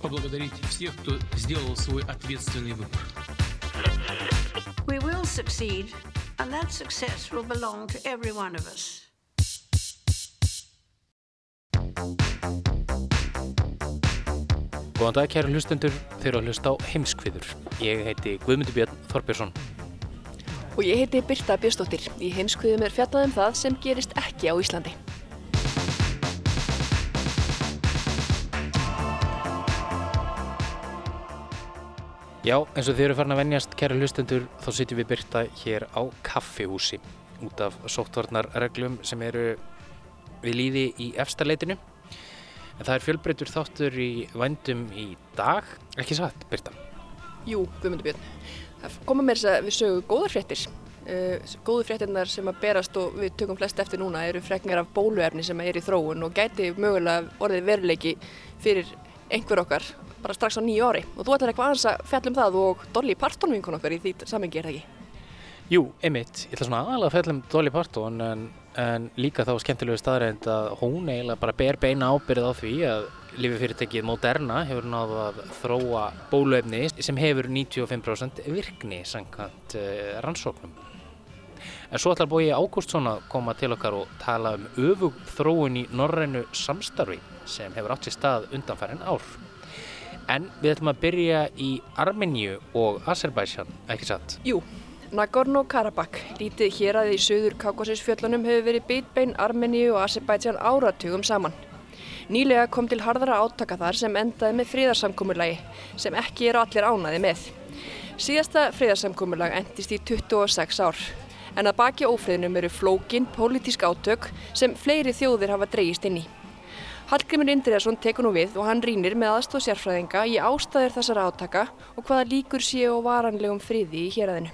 поблагодарить всех, кто сделал свой ответственный выбор. We will succeed, and that success will belong to every one of us. Góðan dag kæru hlustendur, þeir eru að hlusta á heimskviður. Ég heiti Guðmundur Björn Þorbjörnsson. Og ég heiti Birta Björnsdóttir. Í heimskviðum er fjallað um það sem gerist ekki á Íslandi. Já, eins og þeir eru farin að venjast kæru hlustendur, þá sitjum við Birta hér á kaffihúsi út af sóttvarnarreglum sem eru við líði í efstaleitinu. En það er fjölbreytur þáttur í vændum í dag, ekki satt, Birta? Jú, Guðmundur Björn. Það koma mér þess að við sögum góðar fréttir. Uh, góðu fréttirnar sem að berast og við tökum flest eftir núna eru frekningar af bóluefni sem er í þróun og gæti mögulega orðið veruleiki fyrir einhver okkar bara strax á nýju ári. Og þú ætlar eitthvað aðeins að fjalla um það og Dolly Parton vinkun okkar í því samengi er það ekki? Jú, einmitt. Ég ætla svona aðalega að fjalla um Dolly Parton en, en líka þá skemmtilegu staðrænd að hún eiginlega bara ber beina ábyrð á því að lififyrirtækið Moderna hefur náðu að þróa bóluefni sem hefur 95% virkni samkvæmt uh, rannsóknum. En svo ætlar bói Ágústsson að koma til okkar og tala um öfug þróun í norrænu samstarfi sem hefur átt sér stað undanfærin ár. En við ætlum að byrja í Armeníu og Azerbaijan, ekki satt? Jú, Nagorno-Karabakh, lítið hér að í söður Kaukasísfjöllunum hefur verið bitbein Armeníu og Azerbaijan áratugum saman. Nýlega kom til harðara átaka þar sem endaði með fríðarsamkomurlagi sem ekki eru allir ánaði með. Síðasta fríðarsamkomurlag endist í 26 ár en að baki ófriðnum eru flókin, pólitísk átök sem fleiri þjóðir hafa dreyist inn í. Hallgrimur Indriðarsson tekur nú við og hann rínir með aðstóð sérfræðinga í ástæðir þessara átaka og hvaða líkur séu og varanlegum friði í héræðinu.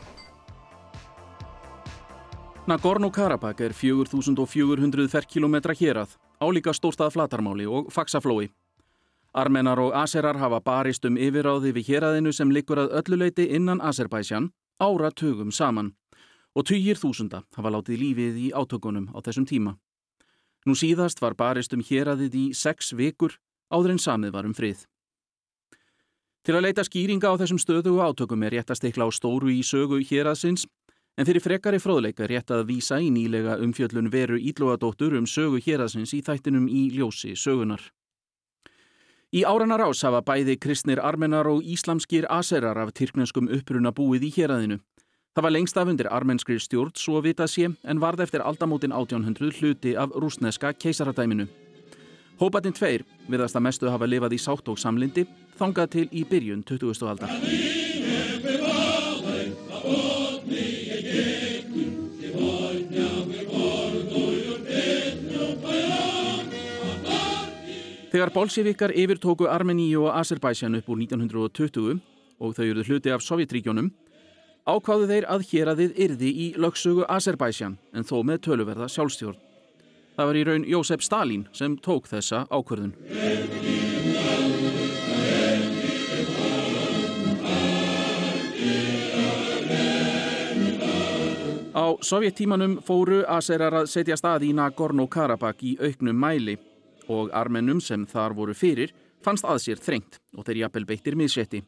Nagorno-Karabakh er 4400 ferkilometra hérað, álíka stórstað flatarmáli og faksaflói. Armenar og Aserar hafa barist um yfiráði við héræðinu sem likur að ölluleiti innan Azerbaijan áratugum saman og tugir þúsunda hafa látið lífið í átökunum á þessum tíma. Nú síðast var barist um héræðið í sex vikur áður en samið var um frið. Til að leita skýringa á þessum stöðu og átökum er rétt að stikla á stóru í sögu héræðsins En fyrir frekari fróðleika rétt að vísa í nýlega umfjöllun veru ílóadóttur um sögu héraðsins í þættinum í ljósi sögunar. Í áranar ás hafa bæði kristnir armenar og íslamskir aserar af tyrknenskum uppruna búið í héraðinu. Það var lengst af undir armenskri stjórn svo vita sé en varð eftir aldamótin 1800 hluti af rúsneska keisaradæminu. Hópatinn tveir viðast að mestu hafa lifað í sátt og samlindi þangað til í byrjun 20. aldar. Þegar bolsjevikar yfirtóku Armeníu og Azerbaijan upp úr 1920 og þau eruð hluti af Sovjetríkjónum, ákváðu þeir að héradið yrði í lögsögu Azerbaijan en þó með töluverða sjálfstjórn. Það var í raun Jósef Stalin sem tók þessa ákvörðun. Á sovjettímanum fóru Aserar að setja stað í Nagorno-Karabakh í auknum mæli og armennum sem þar voru fyrir fannst að sér þrengt og þeir jafnvel beittir miðsetti.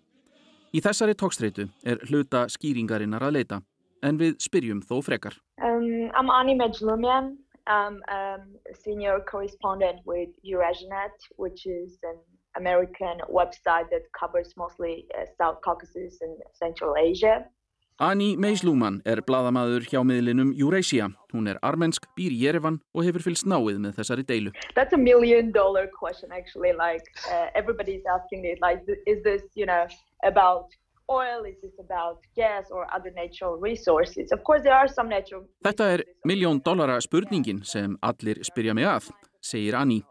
Í þessari tókstreitu er hluta skýringarinnar að leita, en við spyrjum þó frekar. Um, I'm Ani Mejlumian. I'm um, a senior correspondent with Eurasianet, which is an American website that covers mostly uh, South Caucasus and Central Asia. Ani Meisluman er bladamaður hjá miðlinum Eurasia. Hún er armensk, býr í Jerevan og hefur fylgst náið með þessari deilu. That's a million dollar question actually, like uh, everybody's asking it, like is this, you know, about oil, is this about gas or other natural resources? Of course there are some natural Þetta er miljón dollara spurningin sem allir spyrja mig að, segir Ani.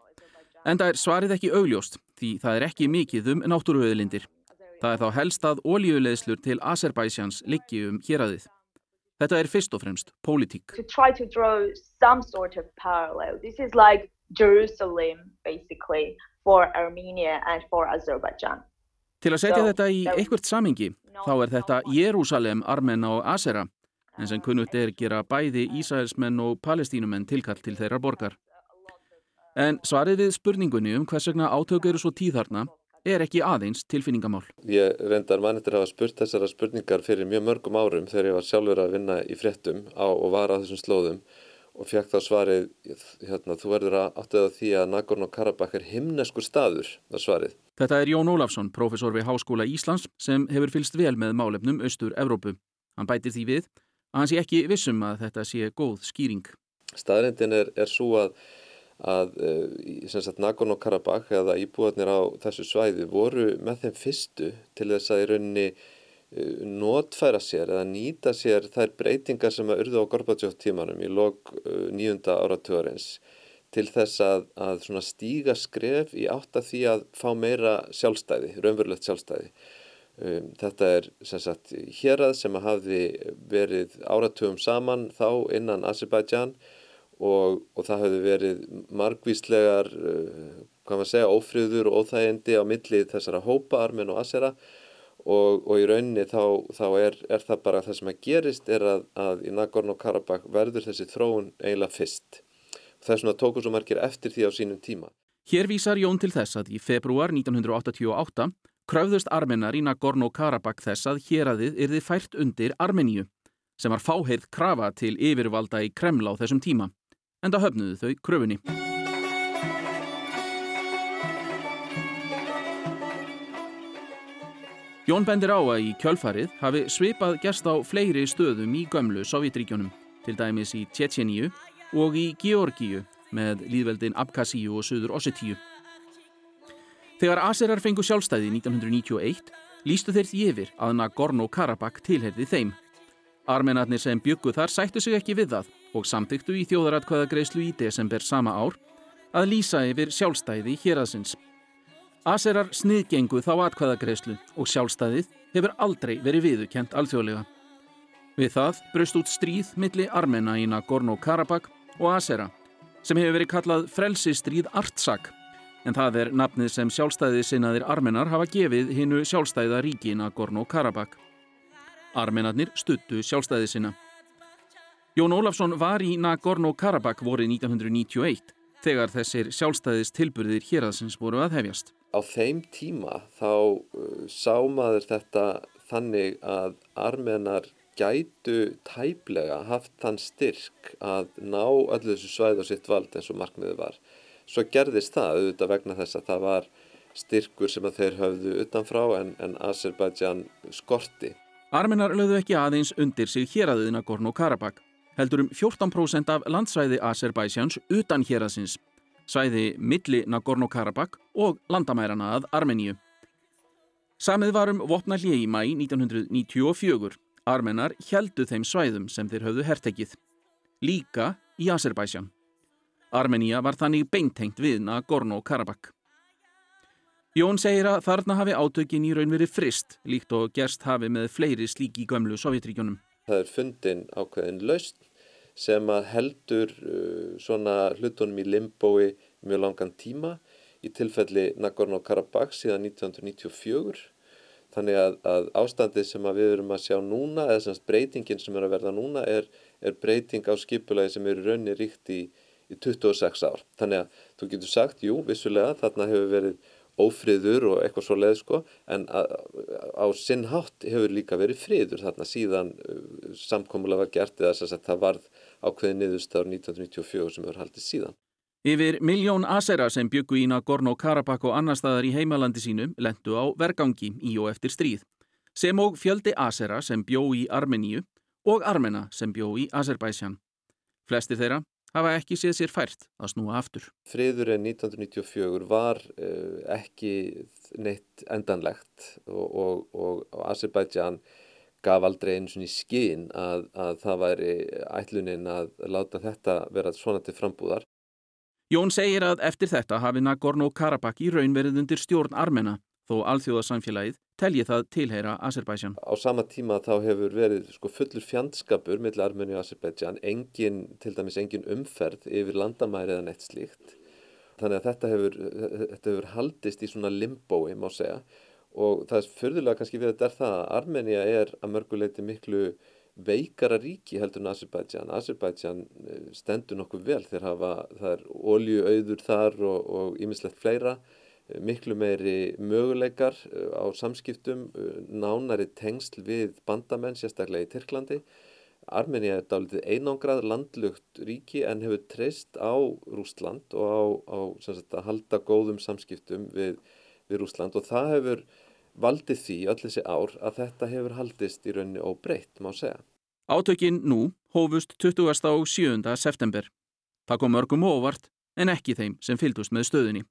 En það er svarið ekki augljóst því það er ekki mikið um náttúruauðlindir. Það er þá helst að ólíuleðslur til Azerbaidsjans liggi um héræðið. Þetta er fyrst og fremst pólitík. To try to draw some sort of parallel, this is like Jerusalem basically for Armenia and for Azerbaijan. Til að setja þetta í einhvert samingi, þá er þetta Jérúsalem, Armena og Asera, en sem kunnugt er gera bæði Ísraelsmenn og palestínumenn tilkall til þeirra borgar. En svarið við spurningunni um hvers vegna átök eru svo tíðarna er ekki aðeins tilfinningamál. Ég reyndar mannettir að hafa spurt þessara spurningar fyrir mjög mörgum árum þegar ég var sjálfur að vinna í fréttum á og var á þessum slóðum og fekk þá svarið, hérna, þú verður að áttið á því að Nagorno-Karabakh er himneskur staður, það svarið. Þetta er Jón Ólafsson, profesor við Háskóla Íslands sem hefur fylst vel með málefnum Östur-Evrópu. Hann bætir því við að hann sé ekki vissum að þetta sé góð skýring. Staðrindin er, er svo að, að e, Nagorno-Karabakh eða íbúarnir á þessu svæði voru með þeim fyrstu til þess að í rauninni notfæra sér eða nýta sér þær breytingar sem að urðu á Gorbachev tímanum í lok nýjunda áratugurins til þess að, að stíga skref í átt að því að fá meira sjálfstæði, raunverulegt sjálfstæði. Um, þetta er sem sagt hérað sem að hafi verið áratugum saman þá innan Azerbaijan og, og það hafi verið margvíslegar, uh, hvað maður segja, ófröður og óþægindi á milli þessara hópa, Armen og Azera og, og í rauninni þá, þá er, er það bara það sem að gerist er að, að í Nagorno-Karabakh verður þessi þróun eiginlega fyrst. Það er svona tóku svo margir eftir því á sínum tíma. Hér vísar Jón til þess að í februar 1988 kröfðust armenar í Nagorno-Karabakh þess að héradið yrði fært undir Armeníu sem var fáheið krafa til yfirvalda í Kreml á þessum tíma. En það höfnuðu þau kröfunni. Jón bendir á að í kjölfarið hafi svipað gerst á fleiri stöðum í gömlu Sovjetríkjónum, til dæmis í Tjetjeníu og í Georgíu með líðveldin Abkhazíu og Suður Ossetíu. Þegar Aserar fengu sjálfstæði 1991 lístu þeir því yfir að Nagorno-Karabakh tilherði þeim. Armenarnir sem byggu þar sættu sig ekki við það og samtyktu í þjóðaratkvæðagreislu í desember sama ár að lýsa yfir sjálfstæði héraðsins. Aserar sniðgengu þá atkvæðagreislu og sjálfstæðið hefur aldrei verið viðukent alþjóðlega. Við það braust út stríð milli Armena í Nagorno-Karabakh og Asera sem hefur verið kallað frelsistríð Artsak en það er nafnið sem sjálfstæðið sinnaðir Armenar hafa gefið hinnu sjálfstæða ríki Nagorno-Karabakh. Armenarnir stuttu sjálfstæðið sinna. Jón Ólafsson var í Nagorno-Karabakh vorið 1991 þegar þessir sjálfstæðis tilburðir héraðsins voru að hefjast. Á þeim tíma þá uh, sá maður þetta þannig að armenar gætu tæplega haft þann styrk að ná öllu þessu svæð og sitt vald eins og markmiðu var. Svo gerðist það auðvitað vegna þess að það var styrkur sem að þeir höfðu utanfrá en, en Azerbaijan skorti. Armenar lögðu ekki aðeins undir sig héraðiðina Gorno-Karabakh heldur um 14% af landsvæði Azerbaidsjans utan hérasins, svæði milli Nagorno-Karabakh og landamærana að Armeníu. Samið var um vopna hlið í mæ 1994. Armenar heldu þeim svæðum sem þeir höfðu hertekið. Líka í Azerbaidsjan. Armeníja var þannig beintengt við Nagorno-Karabakh. Jón segir að þarna hafi átökin í raun verið frist, líkt og gerst hafi með fleiri slíki gömlu Sovjetríkjunum. Það er fundin ákveðin laust sem að heldur uh, svona hlutunum í limbói mjög langan tíma í tilfelli Nagorno-Karabakh síðan 1994. Þannig að, að ástandið sem að við erum að sjá núna, eða semst breytingin sem er að verða núna, er, er breyting á skipulagi sem eru raunni ríkt í, í 26 ár. Þannig að þú getur sagt, jú, vissulega, þarna hefur verið ófriður og eitthvað svo leið sko en að, á sinn hátt hefur líka verið friður þarna síðan uh, samkómulega var gert eða þess að það varð ákveðið niðurst árið 1994 sem hefur haldið síðan. Yfir miljón asera sem byggu í Nagorno-Karabakh og annar staðar í heimalandi sínu lendu á vergangi í og eftir stríð sem og fjöldi asera sem bjó í Armeníu og armena sem bjó í Azerbaijan. Flestir þeirra hafa ekki séð sér fært að snúa aftur. Friðurinn 1994 var uh, ekki neitt endanlegt og, og, og, og Azerbaijan gaf aldrei eins og í skín að, að það væri ætlunin að láta þetta vera svona til frambúðar. Jón segir að eftir þetta hafi Nagorno-Karabakh í raun verið undir stjórn armena þó alþjóðasamfélagið telji það tilheyra Azerbaijan. Á sama tíma þá hefur verið sko, fullur fjandskapur millir Armeni og Azerbaijan, engin, til dæmis engin umferð yfir landamæri eða neitt slíkt. Þannig að þetta hefur, þetta hefur haldist í svona limbói, má segja. Og það er förðulega kannski við þetta er það að Armenia er að mörguleiti miklu veikara ríki heldur en Azerbaijan. Azerbaijan eh, stendur nokkuð vel þegar hafa, það er oljuauður þar og ímislegt fleira, eh, miklu meiri möguleikar eh, á samskiptum, nánari tengsl við bandamenn, sérstaklega í Tyrklandi. Armenia er dálítið einangrað landlugt ríki en hefur treyst á Rúsland og á, á sagt, að halda góðum samskiptum við, við Rúsland og það hefur valdið því öll þessi ár að þetta hefur haldist í rauninni óbreytt, má segja. Átökin nú hófust 20. og 7. september. Það kom mörgum óvart en ekki þeim sem fylgdust með stöðunni.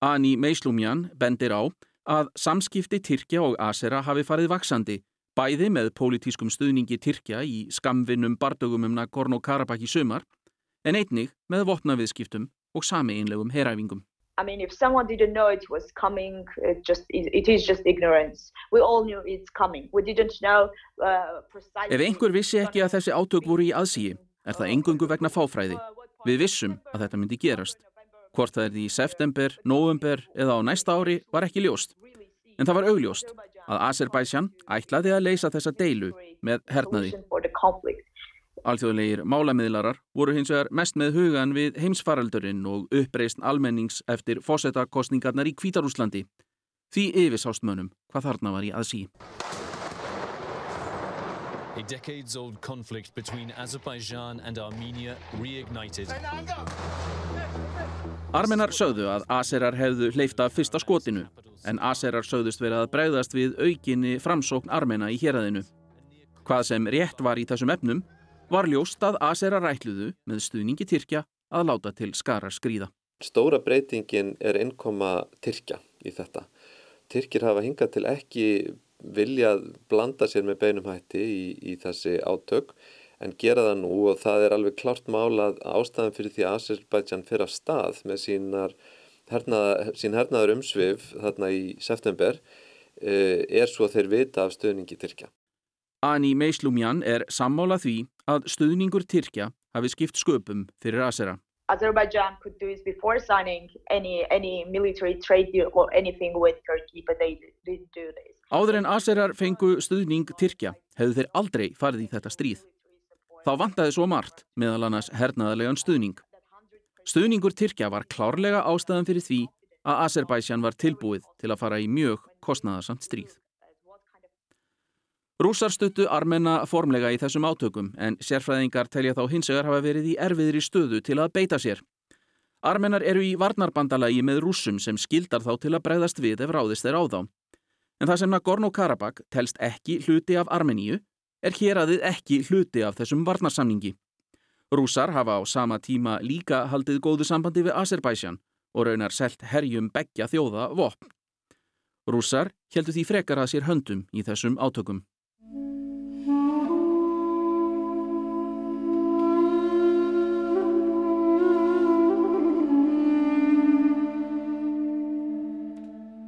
Ani Meislumjan bendir á að samskipti Tyrkja og Asera hafi farið vaksandi bæði með pólitískum stuðningi Tyrkja í skamvinnum bardögum um Nagorno-Karabakh í sumar en einnig með vopnaviðskiptum og sami einlegum heræfingum. I mean, if someone didn't know it was coming, it just it, is just ignorance. We all knew it's coming. We didn't know uh, precisely. Ef einhver vissi ekki að þessi átök voru í aðsíi, er það engungu vegna fáfræði. Við vissum að þetta myndi gerast. Hvort það er í september, november eða á næsta ári var ekki ljóst. En það var augljóst að Azerbaijan ætlaði að leysa þessa deilu með hernaði. Alþjóðlegir málamiðlarar voru hins vegar mest með hugan við heimsfaraldurinn og uppreist almennings eftir fósettakostningarnar í Kvítarúslandi. Því yfirsástmönum hvað þarna var í aðsí. A decades old conflict between Azerbaijan and Armenia reignited. Armenar sögðu að Aserar hefðu hleyfta fyrsta skotinu en Aserar sögðust verið að bregðast við aukinni framsókn Armena í héræðinu. Hvað sem rétt var í þessum efnum var ljóst að Asera rætluðu með stuðningi Tyrkja að láta til skara skrýða. Stóra breytingin er innkoma Tyrkja í þetta. Tyrkir hafa hingað til ekki viljað blanda sér með beinum hætti í, í þessi átök en gera það nú og það er alveg klart málað ástæðan fyrir því að Azerbaijan fyrir af stað með sínar hernaða, sín hernaður umsvið þarna í september eh, er svo þeir vita af stöðningi Tyrkja. Ani Meislumjan er sammála því að stuðningur Tyrkja hafi skipt sköpum fyrir Asera. Azerbaijan could do this before signing any, any military trade deal or anything with Turkey, but they didn't do this. Áður en Aserar fengu stuðning Tyrkja hefðu þeir aldrei farið í þetta stríð. Þá vantaði svo margt meðal annars hernaðarlegan stuðning. Stuðningur Tyrkja var klárlega ástæðan fyrir því að Azerbaijan var tilbúið til að fara í mjög kostnæðarsamt stríð. Rúsar stuttu armenna formlega í þessum átökum en sérfræðingar telja þá hinsegar hafa verið í erfiðri stöðu til að beita sér. Armennar eru í varnarbandalagi með rúsum sem skildar þá til að bregðast við ef ráðist er á þá. En það sem Nagorno-Karabakh telst ekki hluti af Armeníu er hér aðið ekki hluti af þessum varnarsamningi. Rúsar hafa á sama tíma líka haldið góðu sambandi við Azerbaijan og raunar selt herjum begja þjóða vopn. Rúsar heldur því frekar að sér höndum í þessum átökum.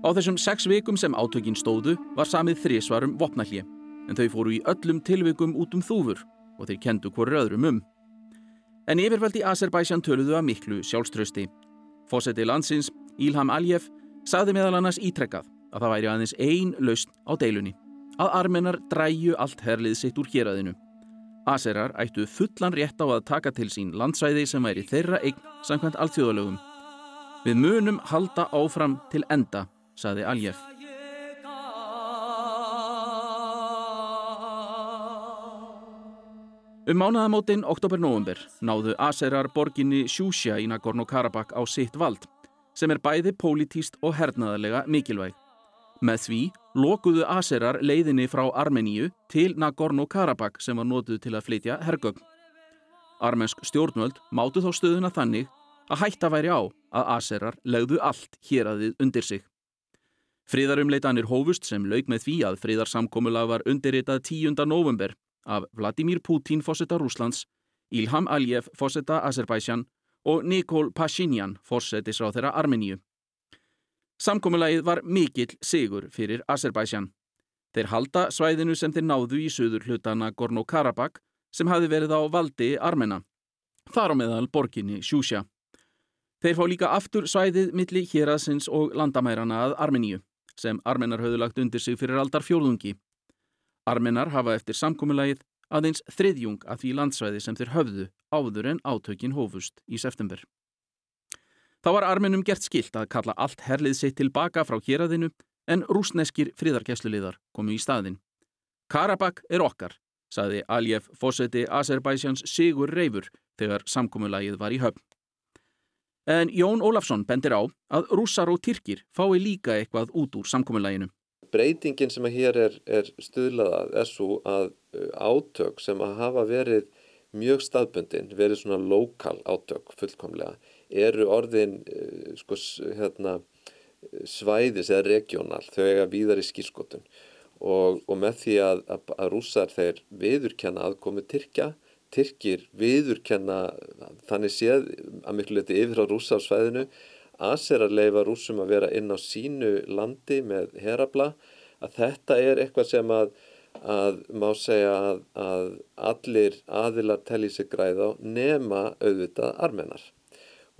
Á þessum sex vikum sem átökin stóðu var samið þrísvarum vopnallið, en þau fóru í öllum tilvikum út um þúfur og þeir kendu hverju öðrum um. En yfirveldi Azerbaijan töluðu að miklu sjálfströsti. Fósetti landsins, Ilham Aliyev, saði meðal annars ítrekkað að það væri aðeins ein lausn á deilunni, að armenar dræju allt herlið sitt úr héræðinu. Azerar ættu fullan rétt á að taka til sín landsvæði sem væri þeirra eign samkvæmt alþjóðalögum. Við munum halda áfram til enda saði Aljef. Um mánaðamótin oktober-november náðu Aserar borginni Sjúsja í Nagorno-Karabakh á sitt vald sem er bæði pólitíst og hernaðarlega mikilvæg. Með því lokuðu Aserar leiðinni frá Armeníu til Nagorno-Karabakh sem var nótuð til að flytja hergögn. Armensk stjórnvöld mátu þá stöðuna þannig að hætta væri á að Aserar legðu allt hér aðið undir sig. Fríðarumleitanir hófust sem lauk með því að fríðarsamkomulag var undirritað 10. november af Vladimir Putin fósetta Rúslands, Ilham Aliyev fósetta Azerbaijan og Nikol Pashinyan fósettisráð þeirra Armeníu. Samkommulagið var mikill sigur fyrir Azerbaijan. Þeir halda svæðinu sem þeir náðu í söður hlutana Gorno-Karabakh sem hafi verið á valdi Armena. Þar á meðal borginni Sjúsja. Þeir fá líka aftur svæðið milli héraðsins og landamærana að Armeníu sem Armenar höfðu lagt undir sig fyrir aldar fjórðungi. Armenar hafa eftir samkommulagið aðeins þriðjung að því landsvæði sem þeir höfðu áður en átökin hófust í september. Þá var arminum gert skilt að kalla allt herlið sitt tilbaka frá héræðinu en rúsneskir fríðarkesluliðar komu í staðin. Karabakk er okkar, saði Aljef fósetti Azerbaidsjans Sigur Reifur þegar samkommulagið var í höfn. En Jón Ólafsson bendir á að rússar og tyrkir fái líka eitthvað út úr samkommulaginu. Breytingin sem að hér er, er stuðlaðað er svo að uh, átök sem að hafa verið mjög staðbundin, verið svona lokal átök fullkomlega, eru orðin uh, sko, hérna, svæðis eða regional, þau eiga víðar í skýrskotun og, og með því að, að, að rússar þeir viðurkenna aðkomi Tyrkja, Tyrkir viðurkenna þannig séð að miklu leti yfir á rússa á svæðinu aðser að leifa rússum að vera inn á sínu landi með herabla að þetta er eitthvað sem að, að má segja að, að allir aðilar telli sig græð á nema auðvitað armenar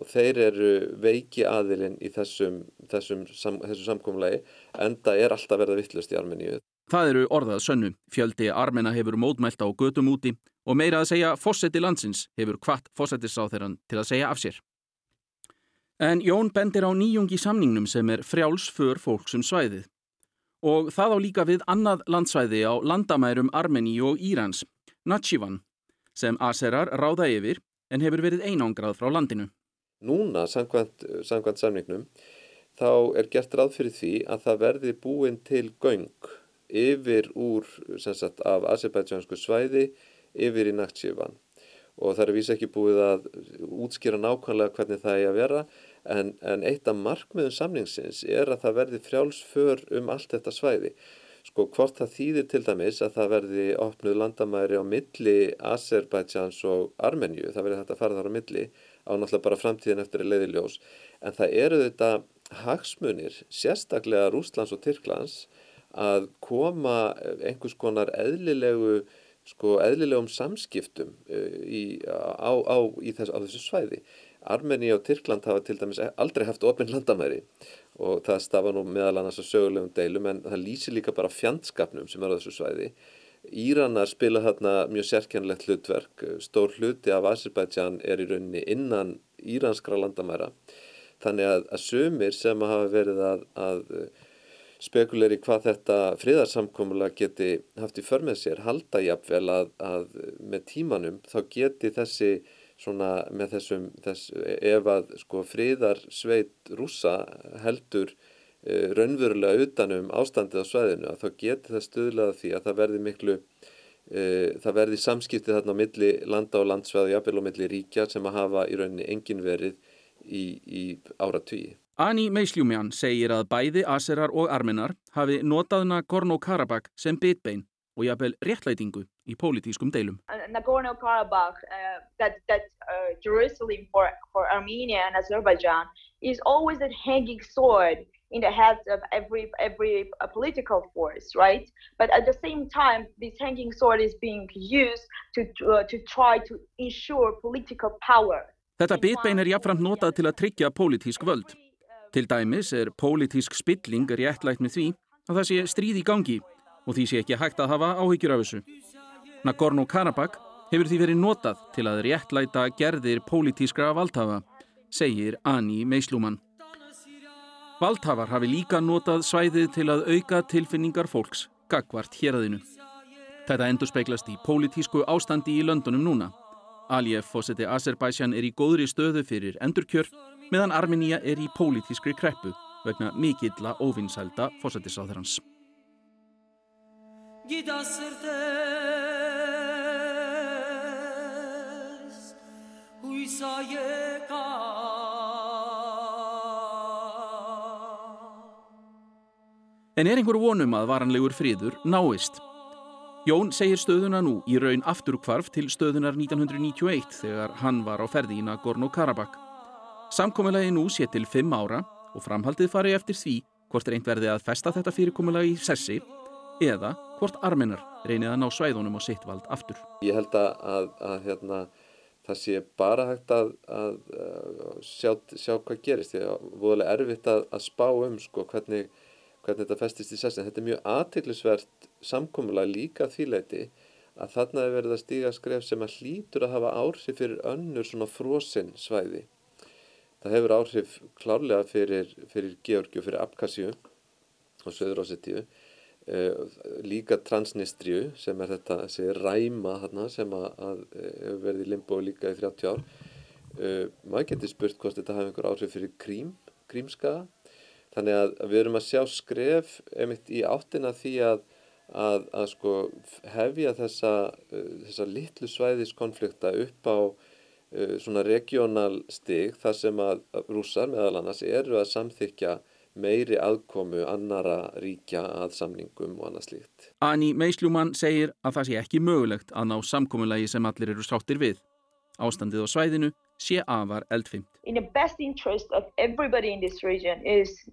og þeir eru veiki aðilinn í þessum, þessum, sam, þessum samkomlegi enda er alltaf verða vittlust í Armeníu. Það eru orðað sönnu. Fjöldi Armena hefur mótmælt á götum úti og meira að segja fósetti landsins hefur kvart fósettisáþeirann til að segja af sér. En Jón bendir á nýjungi samningnum sem er frjáls för fólksum svæðið. Og það á líka við annað landsvæði á landamærum Armeníu og Írans, Natshivan, sem Aserar ráða yfir en hefur verið einangrað frá landinu. Núna, samkvæmt, samkvæmt samningnum, þá er gert ráð fyrir því að það verði búin til göng yfir úr, sem sagt, af Azerbaidsjansku svæði yfir í Nakhchivan og það er vísa ekki búið að útskýra nákvæmlega hvernig það er að vera en, en eitt af markmiðum samningsins er að það verði frjálsför um allt þetta svæði. Sko hvort það þýðir til dæmis að það verði opnuð landamæri á milli Azerbaidsjans og Armenju, það verði þetta að fara þar á milli á náttúrulega bara framtíðin eftir að leiði ljós en það eru þetta hagsmunir, sérstaklega Rúslands og Tyrklands að koma einhvers konar eðlilegu sko eðlilegum samskiptum uh, í, á, á, í þess, á þessu svæði. Armeni og Tyrkland hafa til dæmis aldrei haft ofinn landamæri og það stafa nú meðal annars að sögulegum deilum en það lýsir líka bara fjandskapnum sem er á þessu svæði. Íranar spila þarna mjög sérkjænlegt hlutverk, stór hluti af Azerbaijan er í rauninni innan íranskra landamæra þannig að, að sömur sem hafa verið að, að spekuleri hvað þetta friðarsamkomulega geti haft í för með sér halda jafnvel að, að með tímanum þá geti þessi svona með þessum þess, ef að sko friðarsveit rúsa heldur e, raunverulega utanum ástandið á sveðinu að þá geti það stuðlaða því að það verði miklu e, það verði samskiptið þarna á milli landa og landsveð og jafnvel á milli ríkja sem að hafa í rauninni engin verið í, í áratvíi. Ani Meisljúmjan segir að bæði Aserar og Armenar hafi notað Nagorno-Karabakh sem bitbein og jafnvel réttlætingu í pólitískum deilum. Nagorno-Karabakh, uh, that, that uh, Jerusalem for, for Armenia and Azerbaijan is always a hanging sword in the heads of every, every uh, political force, right? But at the same time, this hanging sword is being used to, uh, to try to ensure political power. Þetta bitbein er jafnframt notað til að tryggja pólitísk völd. Til dæmis er pólitísk spilling réttlægt með því að það sé stríð í gangi og því sé ekki hægt að hafa áhyggjur af þessu. Nagorno-Karabakh hefur því verið notað til að réttlæta gerðir pólitískra valdhafa, segir Ani Meislumann. Valdhafar hafi líka notað svæðið til að auka tilfinningar fólks, gagvart héræðinu. Þetta endur speiklast í pólitísku ástandi í löndunum núna. Aliyev fósetti Azerbaijan er í góðri stöðu fyrir endurkjör meðan Armenia er í pólitískri kreppu vegna mikilla óvinnsælda fósettisáþurans. En er einhver vonum að varanlegur friður náist? Jón segir stöðuna nú í raun afturkvarf til stöðunar 1991 þegar hann var á ferði í Nagorno-Karabakh. Samkomiðlegi nú sé til fimm ára og framhaldið fari eftir því hvort reynd verði að festa þetta fyrirkomulega í sessi eða hvort armennar reynið að ná svæðunum á sitt vald aftur. Ég held að, að, að hérna, það sé bara hægt að, að sjá, sjá hvað gerist. Það er voðalega erfitt að spá um sko, hvernig, hvernig þetta festist í sessin. Þetta er mjög aðtiklisvert samkomulega líka þýleiti að þarna er verið að stíga skref sem að hlýtur að hafa áhrif fyrir önnur svona frosinn svæði. Það hefur áhrif klárlega fyrir, fyrir Georgi og fyrir Abkasju og Söður-Ossetíu. Uh, líka Transnistriu sem er þetta þessi ræma þarna, sem að, að hefur verið í limbo líka í 30 ár uh, maður getur spurt hvort þetta hafi einhver áhrif fyrir krím, krímskaða þannig að, við erum að sjá skref einmitt í áttina því að að, að sko hefja þessa, þessa litlu svæðiskonflikta upp á svona regional stig þar sem að rússar meðal annars eru að samþykja meiri aðkomu annara ríkja að samningum og annað slíkt. Ani Meisljúmann segir að það sé ekki mögulegt að ná samkomulagi sem allir eru sáttir við. Ástandið á svæðinu sé afar eldfimt. In the best interest of everybody in this region is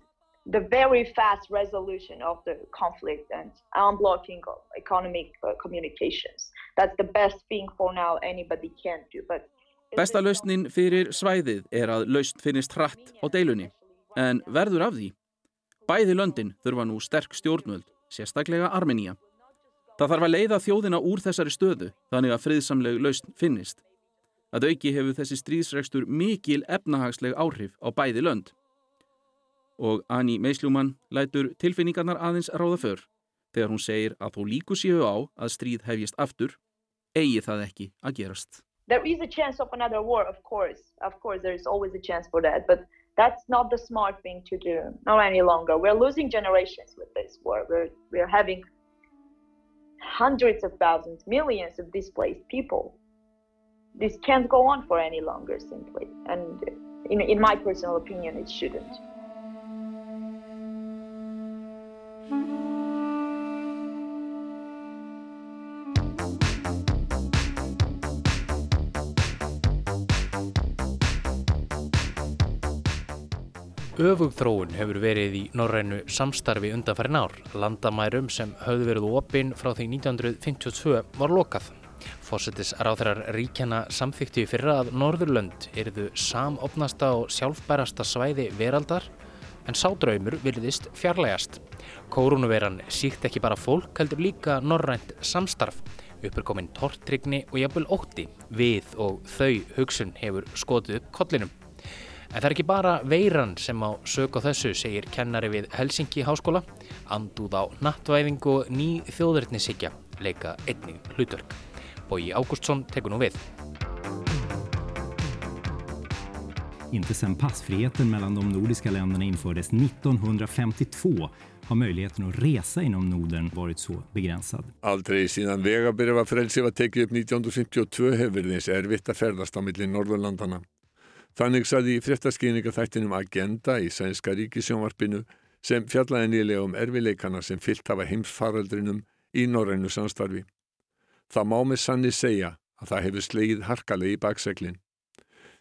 the very fast resolution of the conflict and unblocking of economic uh, communications. That's the best thing for now anybody can do. But Besta lausnin fyrir svæðið er að laust finnist hratt á deilunni, en verður af því. Bæði löndin þurfa nú sterk stjórnvöld, sérstaklega Armenia. Það þarf að leiða þjóðina úr þessari stöðu, þannig að friðsamleg lausn finnist. Að auki hefur þessi stríðsregstur mikil efnahagsleg áhrif á bæði lönd og Anni Meisljúmann lætur tilfinningarnar aðeins ráða för þegar hún segir að þó líku séu á að stríð hefjist aftur, eigi það ekki að gerast. There is a chance of another war, of course. Of course, there is always a chance for that. But that's not the smart thing to do. Not any longer. We're losing generations with this war. We're, we're having hundreds of thousands, millions of displaced people. This can't go on for any longer, simply. And in, in my personal opinion, it shouldn't. Öfug þróun hefur verið í norrænu samstarfi undanfærin ár. Landamærum sem höfðu verið opinn frá því 1952 var lokað. Fósettis ráþærar ríkjana samþykti fyrra að Norðurlönd eruðu samopnasta og sjálfbærasta svæði veraldar en sádraumur virðist fjarlægast. Kórunveran síkt ekki bara fólk heldur líka norrænt samstarf. Uppur kominn tortrygni og jafnvel ótti við og þau hugsun hefur skotið upp kollinum. En það er ekki bara veiran sem á sög á þessu, segir kennari við Helsingi háskóla. Andúð á nattvæðingu og ný þjóðurnissikja leika einnig hlutverk. Bói Ágústsson tekur nú við. Inte sedan passfriheten mellan de nordiska länderna infördes 1952 har möjligheten att resa inom Norden varit så begränsad. Aldrei síðan vegabyrjafrelsi var tekið upp 1952 hefur verið eins erfitt að ferðast á milli Norðurlandana. Þannig saði í fréttaskýningaþættinum Agenda í sænska ríkisjónvarpinu sem fjallaði nýlega um erfileikana sem fyllt hafa heimsfaraldrinum í norrænu samstarfi. Það má með sanni segja að það hefur slegið harkalegi í bakseglin.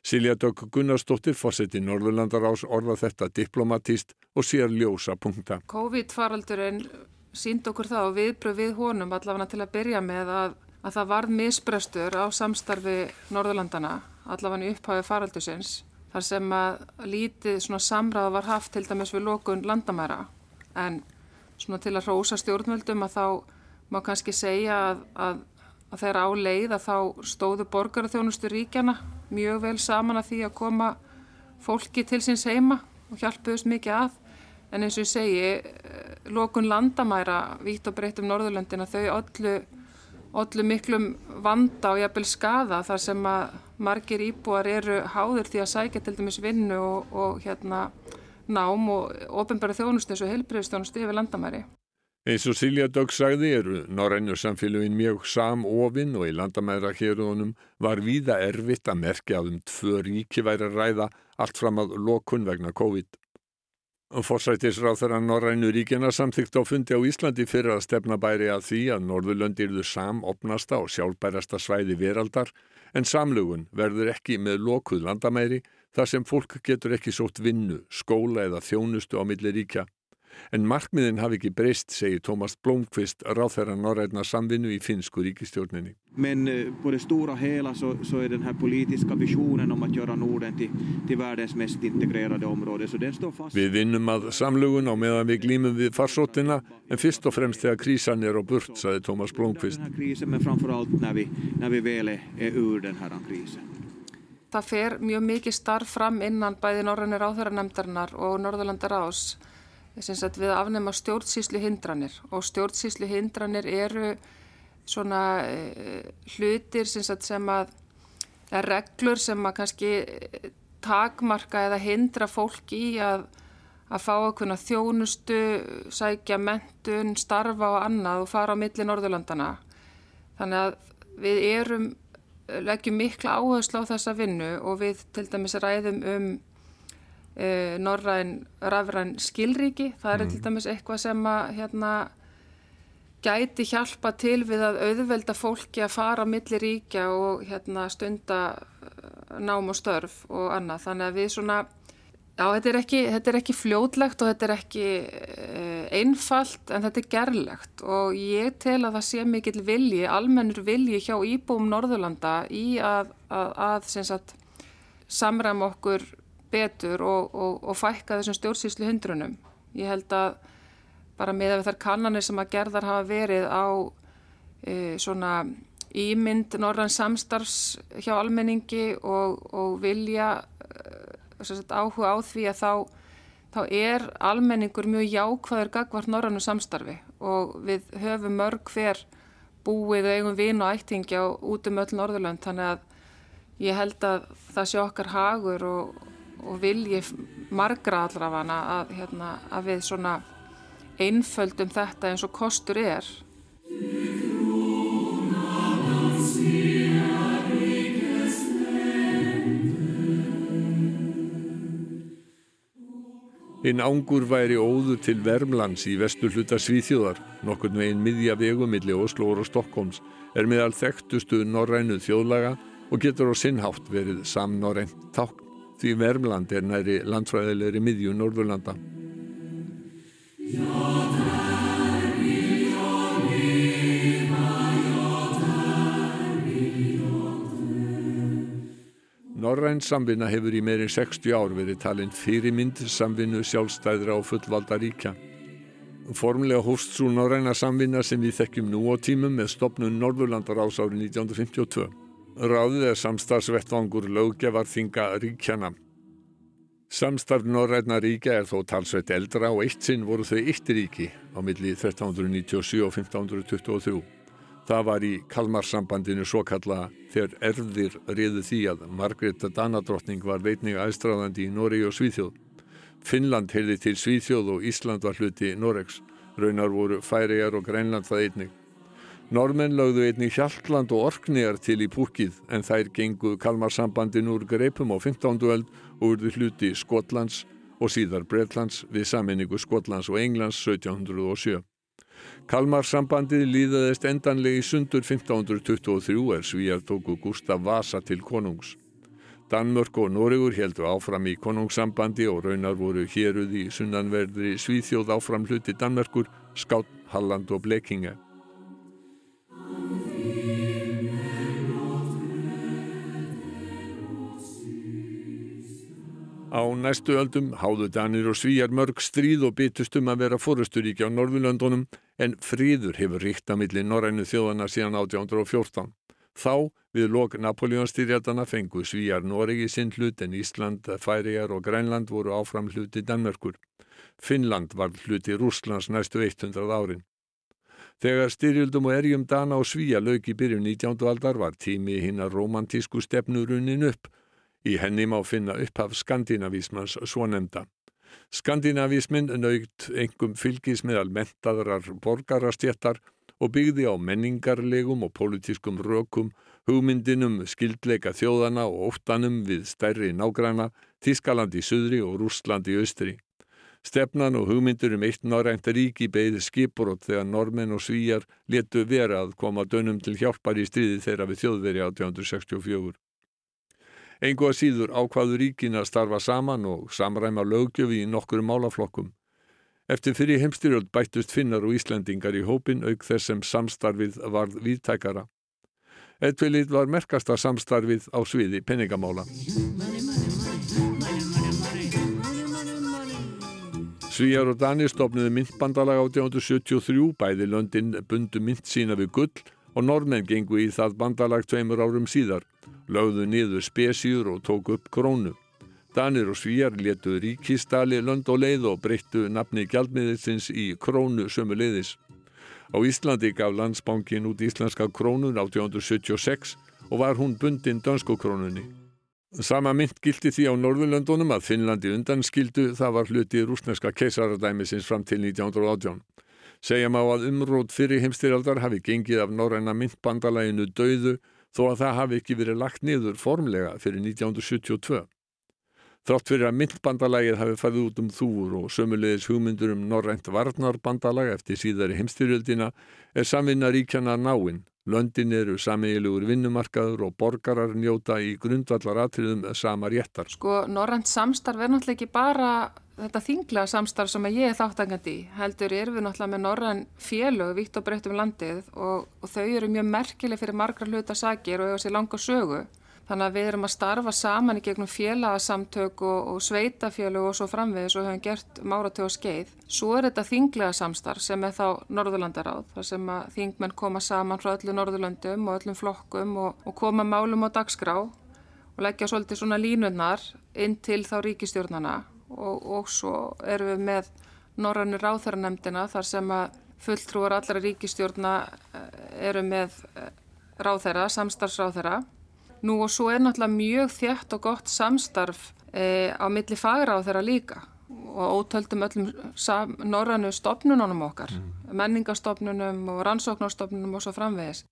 Silja Dögg Gunnarsdóttir fórseti Norðurlandarás orða þetta diplomatíst og sér ljósa punkta. COVID-faraldurinn sínd okkur þá viðbröð við honum allavega til að byrja með að, að það varð misbrestur á samstarfi Norðurlandana allavega í upphafi faraldusins þar sem að lítið svona samræða var haft til dæmis við lókun landamæra. En svona til að hrósa stjórnvöldum að þá má kannski segja að, að, að þeirra á leið að þá stóðu borgarþjónustu ríkjana mjög vel saman að því að koma fólki til síns heima og hjálpuðust mikið að. En eins og ég segi lókun landamæra vítt og breytt um Norðurlöndina þau öllu, öllu miklum vanda og jafnvel skada þar sem að margir íbúar eru háður því að sækja til dæmis vinnu og, og hérna nám og ofinbæra þjónustu eins og heilbreyðstjónustu yfir landamæri. Eins og Silja Dögg sagði eru norrænu samfélagin mjög samofinn og í landamæra hérunum var víða erfitt að merkja að um tvö ríki væri að ræða allt fram að lokun vegna COVID. Forsættisráð þeirra norrænu ríkina samþygt á fundi á Íslandi fyrir að stefna bæri að því að Norðurlönd yrðu samopnasta og sjálfbærasta svæði veraldar en samlugun verður ekki með lokuð landamæri þar sem fólk getur ekki sótt vinnu, skóla eða þjónustu á milli ríkja. En markmiðin hafi ekki breyst, segir Tómas Blomqvist, ráþæra norrætna samvinnu í finsku ríkistjórninni. Men eh, på det stora hela så, så är den här politiska visionen om att göra Norden till, till världens mest integrerade område, så den står fast. Við vinnum að samlugun á meðan við glýmum við farsóttina, en fyrst og fremst þegar krísan er á burt, sagði Tómas Blomqvist. Den här krisen, men framförallt när vi, när vi väl är, är ur den här krisen. Það fer mjög mikið starf fram innan bæði Norrænir áþæranemndarinnar og Norðurlandar ás við að afnema stjórnsýslu hindranir og stjórnsýslu hindranir eru svona uh, hlutir sem að reglur sem að kannski takmarka eða hindra fólk í að, að fá okkurna þjónustu, sækja mentun, starfa og annað og fara á milli Norðurlandana. Þannig að við erum, leggjum mikla áherslu á þessa vinnu og við til dæmis ræðum um norræn rafræn skilríki. Það er mm. til dæmis eitthvað sem að hérna, gæti hjálpa til við að auðvelda fólki að fara á milli ríkja og hérna, stunda nám og störf og annað. Þannig að við svona, já þetta er ekki, þetta er ekki fljótlegt og þetta er ekki uh, einfalt en þetta er gerlegt og ég tel að það sé mikill vilji, almennur vilji hjá íbúum Norðurlanda í að, að, að samræma okkur betur og, og, og fækka þessum stjórnsýslu hundrunum. Ég held að bara með þær kannanir sem að gerðar hafa verið á e, svona ímynd norðan samstarfs hjá almenningi og, og vilja e, sagt, áhuga á því að þá, þá er almenningur mjög jákvæður gagvart norðanu samstarfi og við höfum mörg hver búið og eigum vin og ættingja út um öll Norðurlönd þannig að ég held að það sé okkar hagur og og vilji margra allavana að, hérna, að við svona einföldum þetta eins og kostur er. Einn ángur væri óður til Vermlands í vestur hluta Svíþjóðar, nokkur með einn miðja vegumilli Oslo og Stokkóms, er meðal þekktustu norrænu þjóðlaga og getur á sinnhátt verið samnorrænt tákn því Vermland er næri landfræðilegri miðju Norðurlanda. Norræn samvinna hefur í meirinn 60 ár verið talinn fyrirmynd samvinnu sjálfstæðra og fullvalda ríkja. Formlega hófst svo Norræna samvinna sem við þekkjum nú á tímum með stopnun Norðurlandar ás árið 1952. Ráðið er samstarfsvettvangur löggevarþinga ríkjana. Samstarf Norræna ríkja er þó talsveit eldra og eitt sinn voru þau eitt ríki á milli 1397 og 1523. Það var í Kalmarsambandinu svo kalla þegar erðir riðu því að Margreta Danadrottning var veitning aðstráðandi í Nóri og Svíþjóð. Finnland heyrði til Svíþjóð og Ísland var hluti Noregs. Raunar voru Færiðar og Grænland það einnig. Normenn lögðu einnig Hjaltland og Orknegar til í púkið en þær gengu Kalmarsambandin úr greipum á 15. öld og urðu hluti Skotlands og síðar Breitlands við saminningu Skotlands og Englands 1707. Kalmarsambandið líðaðist endanlegi sundur 1523 er svíjar tóku Gustaf Vasa til konungs. Danmörk og Noregur heldur áfram í konungssambandi og raunar voru héruð í sunnanverðri Svíþjóð áfram hluti Danmörkur, Skátt, Halland og Blekinge. Á næstu öldum háðu Danir og Svíjar mörg stríð og byttust um að vera fórusturíki á Norðurlöndunum en fríður hefur ríkt að milli Norrænu þjóðana síðan 1814. Þá við lok Napoleonstyrjadana fengu Svíjar Noregi sinn hlut en Ísland, Færijar og Grænland voru áfram hluti Danmörkur. Finnland var hluti Rúslands næstu 100 árin. Þegar styrjöldum og erjum Dana og Svíja lög í byrjun 19. aldar var tími hinn að romantísku stefnurunin upp Í henni má finna upphaf skandinavísmans svonemda. Skandinavísminn naugt engum fylgis meðal mentaðrar borgarastjéttar og byggði á menningarlegum og pólitískum rökum, hugmyndinum skildleika þjóðana og óttanum við stærri nágræna, Þískaland í suðri og Rúsland í austri. Stefnan og hugmyndur um eitt norrænt ríki beigði skipurot þegar normenn og svíjar letu vera að koma dönum til hjálpar í stríði þeirra við þjóðveri 1864. Engu að síður ákvaðu ríkin að starfa saman og samræma lögjöfi í nokkru málaflokkum. Eftir fyrir heimstyrjöld bættust finnar og Íslandingar í hópin auk þess sem samstarfið varð viðtækara. Edvilið var merkasta samstarfið á sviði peningamála. Svíjar og Danir stopnuði myntbandalag 1873, bæði löndin bundu mynt sína við gull og normenn gengu í það bandalag tveimur árum síðar, lögðu niður spesjur og tóku upp krónu. Danir og Svíjar letu ríkistali lönd og leið og breyttu nafni gjaldmiðilsins í krónu sömu leiðis. Á Íslandi gaf landsbankin út íslenska krónun 1876 og var hún bundin dönsku krónunni. Sama mynd gildi því á Norðurlöndunum að Finnlandi undanskildu það var hluti rúsneska keisaradæmisins fram til 1918. Segja má að umrót fyrir heimstyrjaldar hafi gengið af norræna myndbandalæginu döðu þó að það hafi ekki verið lagt niður formlega fyrir 1972. Þrátt fyrir að myndbandalægið hafi farið út um þúur og sömulegis hugmyndur um norrænt varnarbandalag eftir síðari heimstyrjöldina er samvinna ríkjana náinn Löndin eru sameigilegur vinnumarkaður og borgarar njóta í grundvallar atriðum sama réttar. Sko, Norrænt samstarf er náttúrulega ekki bara þetta þingla samstarf sem ég er þáttangandi. Heldur er við náttúrulega með Norræn félög vitt og breytt um landið og, og þau eru mjög merkileg fyrir margra hluta sakir og hefur sér langa sögu. Þannig að við erum að starfa saman í gegnum félagsamtök og, og sveitafélög og svo framvegis og höfum gert máratjóð og skeið. Svo er þetta þinglega samstarf sem er þá Norðurlandaráð, þar sem að þingmenn koma saman frá öllu Norðurlandum og öllum flokkum og, og koma málum á dagskrá og leggja svolítið svona línunnar inn til þá ríkistjórnana og, og svo erum við með Norrannu ráþæranemdina þar sem að fulltrúar allra ríkistjórna eh, eru með eh, ráþæra, samstarfsráþæra Nú og svo er náttúrulega mjög þjætt og gott samstarf e, á milli þeirra líka og ótöldum öllum norrannu stopnununum okkar, mm. menningastofnunum og rannsóknarstofnunum og svo framvegis.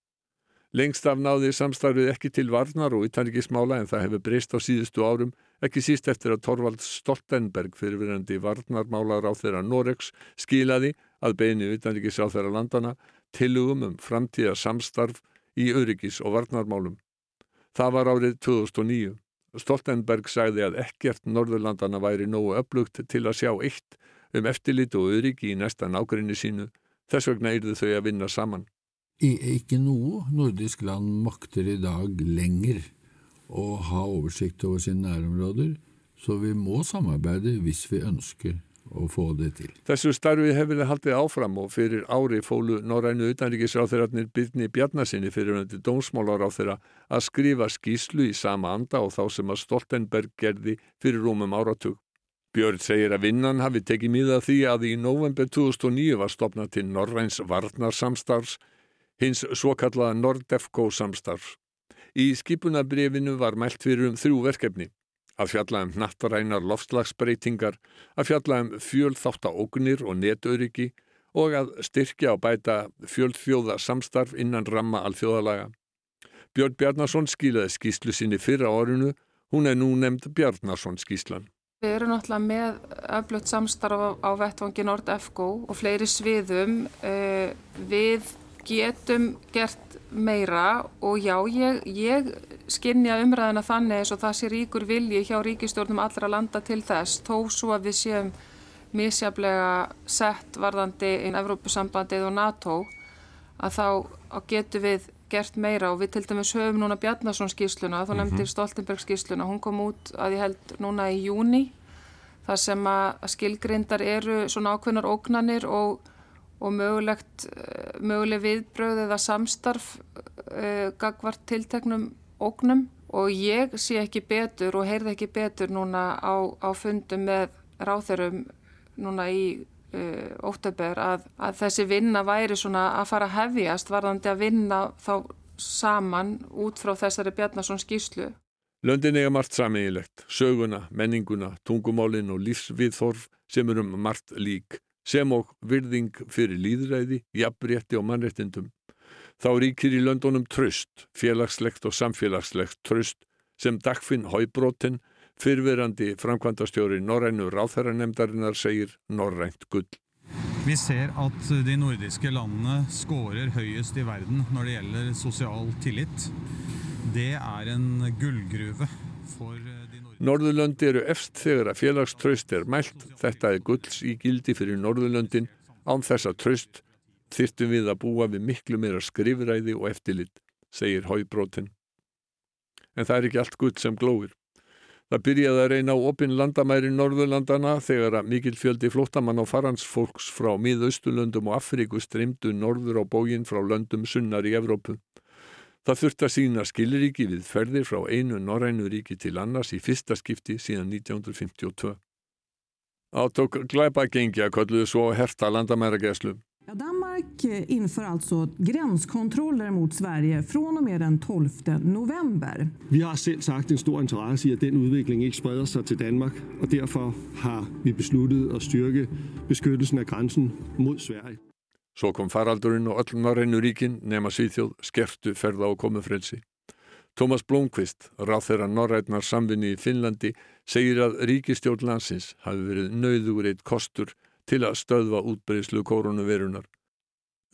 Lengst af náði samstarfið ekki til varnar og utanrikkismála en það hefur breyst á síðustu árum, ekki síst eftir að Torvald Stoltenberg fyrirverandi varnarmálar á þeirra Noregs skilaði að beinu utanrikkis á þeirra landana tilugum um framtíða samstarf í öryggis og varnarmálum. Það var árið 2009. Stoltenberg sagði að ekkert Norðurlandana væri nógu öflugt til að sjá eitt um eftirlit og öryggi í næsta nákvæmni sínu. Þess vegna yrðu þau að vinna saman. Ikke noe nordisk land makter i dag lenger å ha oversikt over sine nærområder, så vi må samarbeide hvis vi ønsker og få det til. Þessu starfi hefur þið haldið áfram og fyrir ári fólu Norrænu utanríkisráþurarnir Byrni Bjarnasinni fyrir hundi dómsmálaráþura að skrifa skýslu í sama anda og þá sem að Stoltenberg gerði fyrir rúmum áratug. Björn segir að vinnan hafi tekið miða því að í november 2009 var stopnað til Norræns varnarsamstarfs, hins svo kallaða Nordefco samstarfs. Í skipunabrefinu var mælt fyrir um þrjú verkefni að fjalla um nattarænar loftslagsbreytingar, að fjalla um fjölþáttaógnir og netöryggi og að styrkja og bæta fjölþjóða samstarf innan ramma alþjóðalaga. Björn Bjarnason skilaði skýslu sinni fyrra árinu, hún er nú nefnd Bjarnason skýslan. Við erum náttúrulega með öflutt samstarf á vettvangi Nord-EFGO og fleiri sviðum. Eh, við getum gert meira og já, ég, ég skinnja umræðina þannig eins og það sé ríkur vilji hjá ríkistjórnum allra landa til þess, þó svo að við séum misjaflega sett varðandi inn Evrópusambandið og NATO, að þá getur við gert meira og við til dæmis höfum núna Bjarnason skýsluna, þú nefndir mm -hmm. Stoltenberg skýsluna, hún kom út að ég held núna í júni, þar sem að skilgrindar eru svona ákveðnar ógnanir og og mögulegt, eh, möguleg viðbröð eða samstarf uh, gagvart tilteknum ógnum. Og ég sé ekki betur og heyrði ekki betur núna á, á fundum með ráþerum núna í uh, óttabur að, að þessi vinna væri svona að fara að hefjast varðandi að vinna þá saman út frá þessari Bjarnason skýslu. Löndin eiga margt samígilegt, söguna, menninguna, tungumálin og lífsviðþorf sem eru um margt lík sem og virðing fyrir líðræði, jafnrétti og mannréttindum. Þá ríkir í löndunum tröst, félagslegt og samfélagslegt tröst sem Dagfinn Hóibróten, fyrverandi framkvæmdastjóri Norrænu ráþæranemdarinnar segir Norrænt gull. Vi ser at de nordiske landene skårer høyest i verden når det gjelder sosial tillit. Det er en gullgruve Norðurlöndi eru efst þegar að félagströst er mælt. Þetta er gulls í gildi fyrir Norðurlöndin. Án þessa tröst þyrtum við að búa við miklu meira skrifræði og eftirlit, segir Hóibrótin. En það er ekki allt gull sem glóir. Það byrjaði að reyna á opinn landamæri Norðurlandana þegar að mikil fjöldi flóttamann og faransfólks frá miðaustulöndum og Afríku streymdu norður á bógin frá löndum sunnar í Evrópu. Það þurfti að sína skiliríki við ferðir frá einu norrænu ríki til annars i fyrsta skipti síðan 1952. Átök glæpagengi að kolluðu svo herta landamærageslu. Ja, Danmark inför alltså gränskontroller mot Sverige från och med den 12 november. Vi har selv sagt en stor interesse i, at den udvikling ikke spreder sig til Danmark, og derfor har vi besluttet at styrke beskyttelsen af grænsen mod Sverige. Svo kom faraldurinn og öll norrænu ríkin nema Svíþjóð skertu ferða og komufrelsi. Tómas Blomqvist, ráð þeirra norrætnar samvinni í Finnlandi, segir að ríkistjórn landsins hafi verið nauður eitt kostur til að stöðva útbreyslu koronavirunar.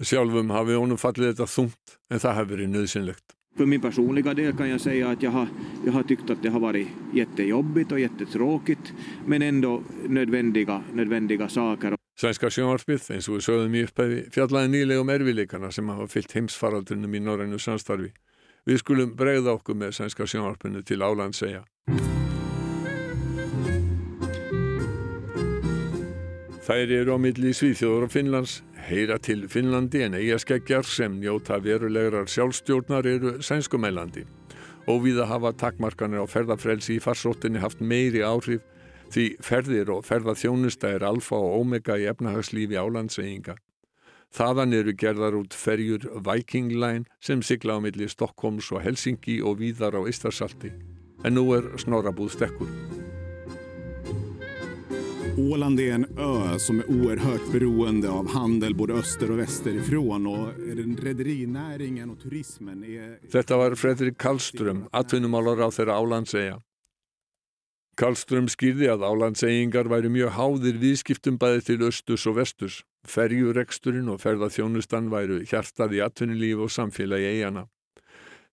Sjálfum hafi honum fallið þetta þungt en það hafi verið nöðsynlegt. För min personliga del kan jag säga att jag har, jag har tyckt att det har varit jättejobbigt och jättetråkigt men ändå nödvändiga, nödvändiga saker. Sænska sjónvarpið, eins og við sögðum í upphæfi, fjallaði nýlegum erfileikana sem hafa fyllt heimsfaraldunum í norrænu samstarfi. Við skulum bregða okkur með sænska sjónvarpinu til álandsegja. Þær eru á milli Svíþjóður og Finnlands, heyra til Finnlandi en eigaskeggjar sem njóta verulegar sjálfstjórnar eru sænskumælandi. Óvíða hafa takmarkanir á ferðafrelsi í farsóttinni haft meiri áhrif því ferðir og ferðaþjónusta er alfa og omega í efnahagslífi álandseyinga. Þaðan eru gerðar út ferjur Viking Line sem sigla á milli Stockholms og Helsingi og víðar á Ístarsalti. En nú er snorrabúð stekkur. Åland är en ö som är oerhört beroende av handel både öster och västerifrån och rederinäringen och turismen är... Þetta var Fredrik Karlström, atvinnumálar á þeirra álandsegja. Karlström skýrði að álandseyingar væri mjög háðir viðskiptum bæði til östus og vestus. Ferjureksturinn og ferðaþjónustan væru hjartað í atvinnulíf og samfélagi eigana.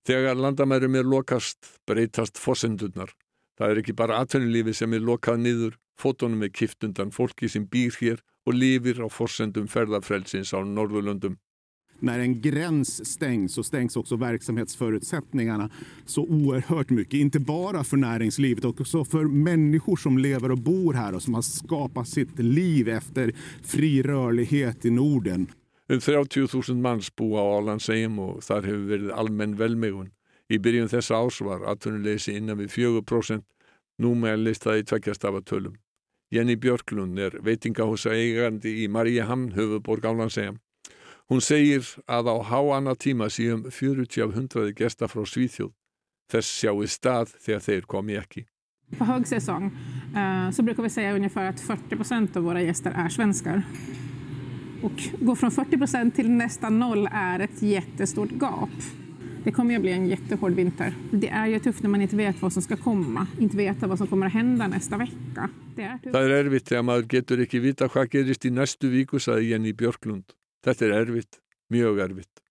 Þegar landamærum er lokast breytast fósendurnar. Það er ekki bara atvinnulífi sem er lokað niður, fótonum er kift undan fólki sem býr hér och lifir á forsendum ferðafrälsins á Norðurlöndum. När en gräns stängs så stängs också verksamhetsförutsättningarna så oerhört mycket. Inte bara för näringslivet utan också för människor som lever och bor här och som har skapat sitt liv efter fri rörlighet i Norden. En 30 000 manns búa á Álandssegjum og þar hefur verið almenn velmegun. Í byrjun þessa ás var atvinnuleysi innan við 4%, nú meðlist það í tveggjastafa tölum. Jenny Björklund er veitingahúsa eigandi í Mariehamn, höfuborg Álandssegjum. Hún segir að á háanna tíma síðan 40 af 100 gesta frá Svíþjóð. Þess sjáu stað þegar þeir komi ekki. På högsäsong eh, så brukar vi säga ungefär att 40 procent av våra gäster är svenskar. Och gå från 40 procent till nästan noll är ett jättestort gap. Det kommer att bli en jättehård vinter. Det är ju tufft när man inte vet vad som ska komma, inte veta vad som kommer att hända nästa vecka. Det är tufft. Það er erfitt þegar maður getur ekki vita hvað gerist í næstu viku, saði Jenny Björklund. Þetta er erfitt, mjög erfitt.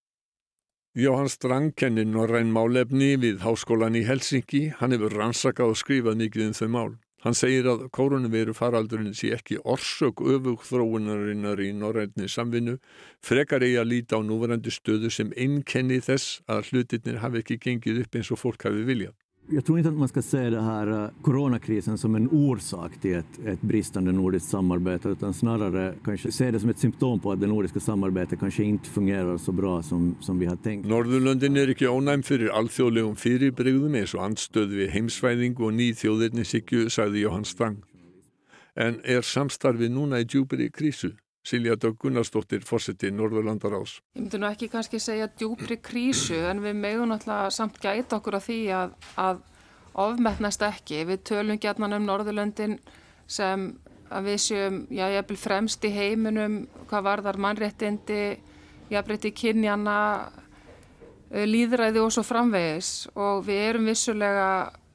Jóhann Strang kennir norræn málefni við háskólan í Helsingi. Hann hefur rannsakað og skrifað mikið um þau mál. Hann segir að koronaviru faraldurinn sé ekki orsök öfug þróunarinnar í norrænni samvinnu, frekar eigi að líta á núverandi stöðu sem einnkenni þess að hlutirnir hafi ekki gengið upp eins og fólk hafi viljað. Jag tror inte att man ska se det här uh, coronakrisen som en orsak till ett, ett bristande nordiskt samarbete utan snarare kanske se det som ett symptom på att det nordiska samarbetet kanske inte fungerar så bra som, som vi har tänkt. Norðurlöndin er ekki ónæm fyrir alþjóðlegum fyrirbrigðum eins og andstöð við heimsvæðingu og ný þjóðirnisíkju, sagði Jóhann Strang. En er samstarfið núna í djúpiri krísu? Silja Dögg Gunnarsdóttir, fórseti Norðurlandaráðs. Ég myndi nú ekki kannski segja djúpri krísu en við megum náttúrulega samt gæta okkur að því að, að ofmetnast ekki. Við tölum gætnan um Norðurlöndin sem að við séum, já, ég vil fremst í heiminum hvað varðar mannréttindi, jafnrétti kynjana, líðræði og svo framvegis og við erum vissulega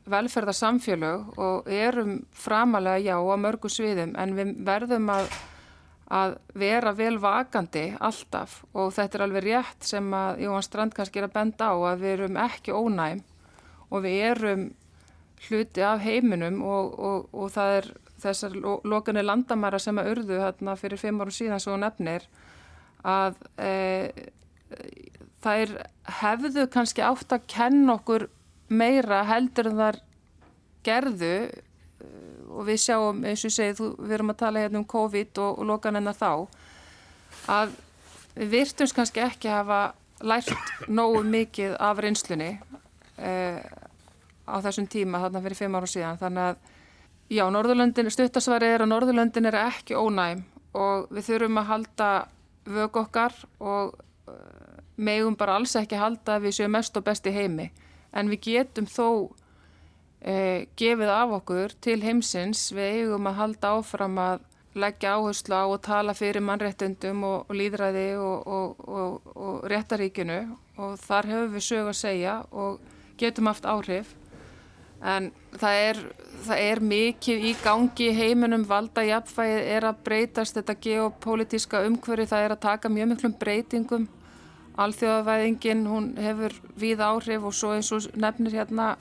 velferðarsamfélög og erum framalega já á mörgu sviðum en við verðum að að vera vel vakandi alltaf. Og þetta er alveg rétt sem að Jóhann Strand kannski er að benda á að við erum ekki ónæm og við erum hluti af heiminum og, og, og það er þessar lokanir landamæra sem að urðu hérna fyrir fimm árum síðan svo nefnir að e, þær hefðu kannski átt að kenna okkur meira heldur en þar gerðu og við sjáum eins og ég segi, við erum að tala hérna um COVID og, og lokanennar þá að við virtumst kannski ekki hafa lært nógu mikið af reynslunni eh, á þessum tíma þarna fyrir fimm ára síðan. Þannig að já, Norðurlöndin, stuttasvari er að Norðurlöndin er ekki ónæm og við þurfum að halda vög okkar og uh, megum bara alls ekki halda að við séum mest og best í heimi. En við getum þó eh, gefið af okkur til heimsins. Við eigum að halda áfram að leggja áherslu á og tala fyrir mannréttundum og, og líðræði og, og, og réttaríkinu og þar hefur við sög að segja og getum haft áhrif. En það er, það er mikið í gangi heiminum. Valda jafnfæðið er að breytast. Þetta geopolítiska umhverfi það er að taka mjög miklum breytingum. Alþjóðavæðingin hún hefur víð áhrif og svo eins og nefnir hérna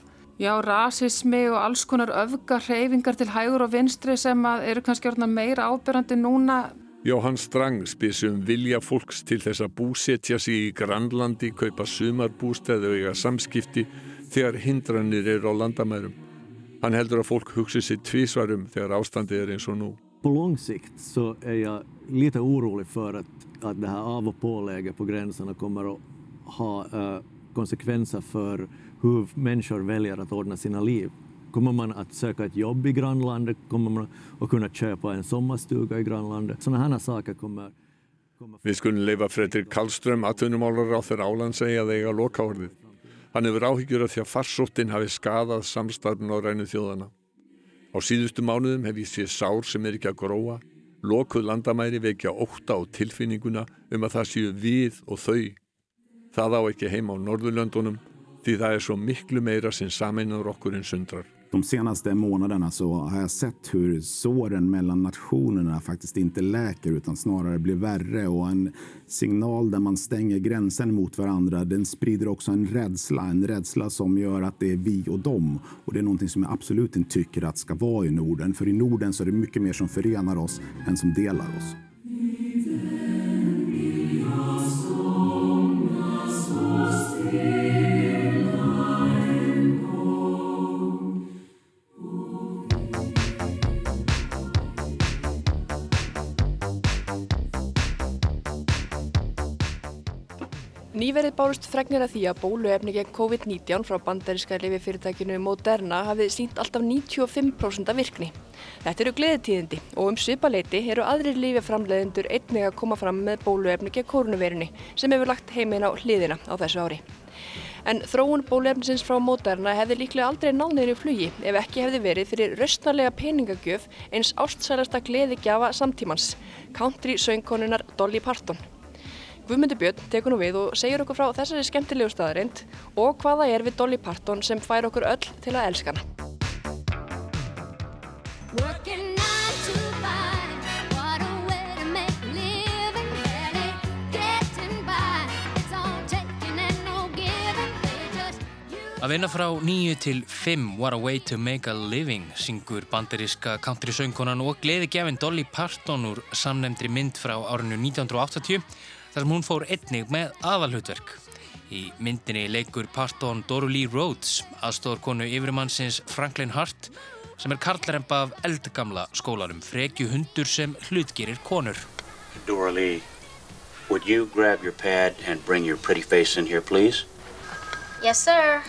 já rasismi og alls konar öfgar hreyfingar til hægur og vinstri sem eru kannski orðna meira ábyrrandi núna Jóhann Strang spysi um vilja fólks til þess að búsetja sig í Grænlandi, kaupa sumarbústæði og eiga samskipti þegar hindranir eru á landamærum. Han heldur att folk hugser sig tvísvarum þegar ástandi är eins och nu. På lång sikt så är jag lite orolig för att, att det här av och påläge på gränserna kommer att ha uh, konsekvenser för hur människor väljer att ordna sina liv. Kommer man att söka ett jobb i grannlandet? Kommer man att kunna köpa en sommarstuga i grannlandet? Sådana här saker kommer Við skulum leifa Fredrik Kallström atvinnumálar á þeirra áland segja að eiga loka orðið. Hann hefur áhyggjur af því að farsóttin hafi skadað samstarfn á rænu þjóðana. Á síðustu mánuðum hef ég séð sár sem er ekki að gróa, lokuð landamæri vekja óta á tilfinninguna um að það séu við og þau. Það á ekki heima á Norðurlöndunum því það er svo miklu meira sem saminur okkur en sundrar. De senaste månaderna så har jag sett hur såren mellan nationerna faktiskt inte läker utan snarare blir värre och en signal där man stänger gränsen mot varandra den sprider också en rädsla, en rädsla som gör att det är vi och dem och det är någonting som jag absolut inte tycker att ska vara i Norden för i Norden så är det mycket mer som förenar oss än som delar oss. Nýverið bárust fregnir að því að bóluefni gegn COVID-19 frá bandaríska lififyrirtækinu Moderna hafið sínt alltaf 95% af virkni. Þetta eru gleðitíðindi og um svipaleiti eru aðrir lififramleðendur einnig að koma fram með bóluefni gegn koronavirunni sem hefur lagt heiminn á hliðina á þessu ári. En þróun bóluefnisins frá Moderna hefði líklega aldrei náðinni flugi ef ekki hefði verið fyrir röstnarlega peningagjöf eins ástsælasta gleðigjafa samtímans, country söngkonunar Dolly Parton. Guðmundur Björn tekur nú við og segir okkur frá þessari skemmtilegu staðarind og hvaða er við Dolly Parton sem fær okkur öll til að elska hana. Að vinna frá nýju til fimm What a way to make a living syngur bandaríska country söngkonan og gleðigjafin Dolly Parton úr samnefndri mynd frá árinu 1980 þar sem hún fór einnig með aðalhutverk. Í myndinni leikur Parton Doro Lee Rhodes, aðstofurkonu yfirmannsins Franklin Hart, sem er karlarempa af eldgamla skólarum, frekju hundur sem hlutgerir konur. Dora Lee, would you grab your pad and bring your pretty face in here, please? Yes, sir.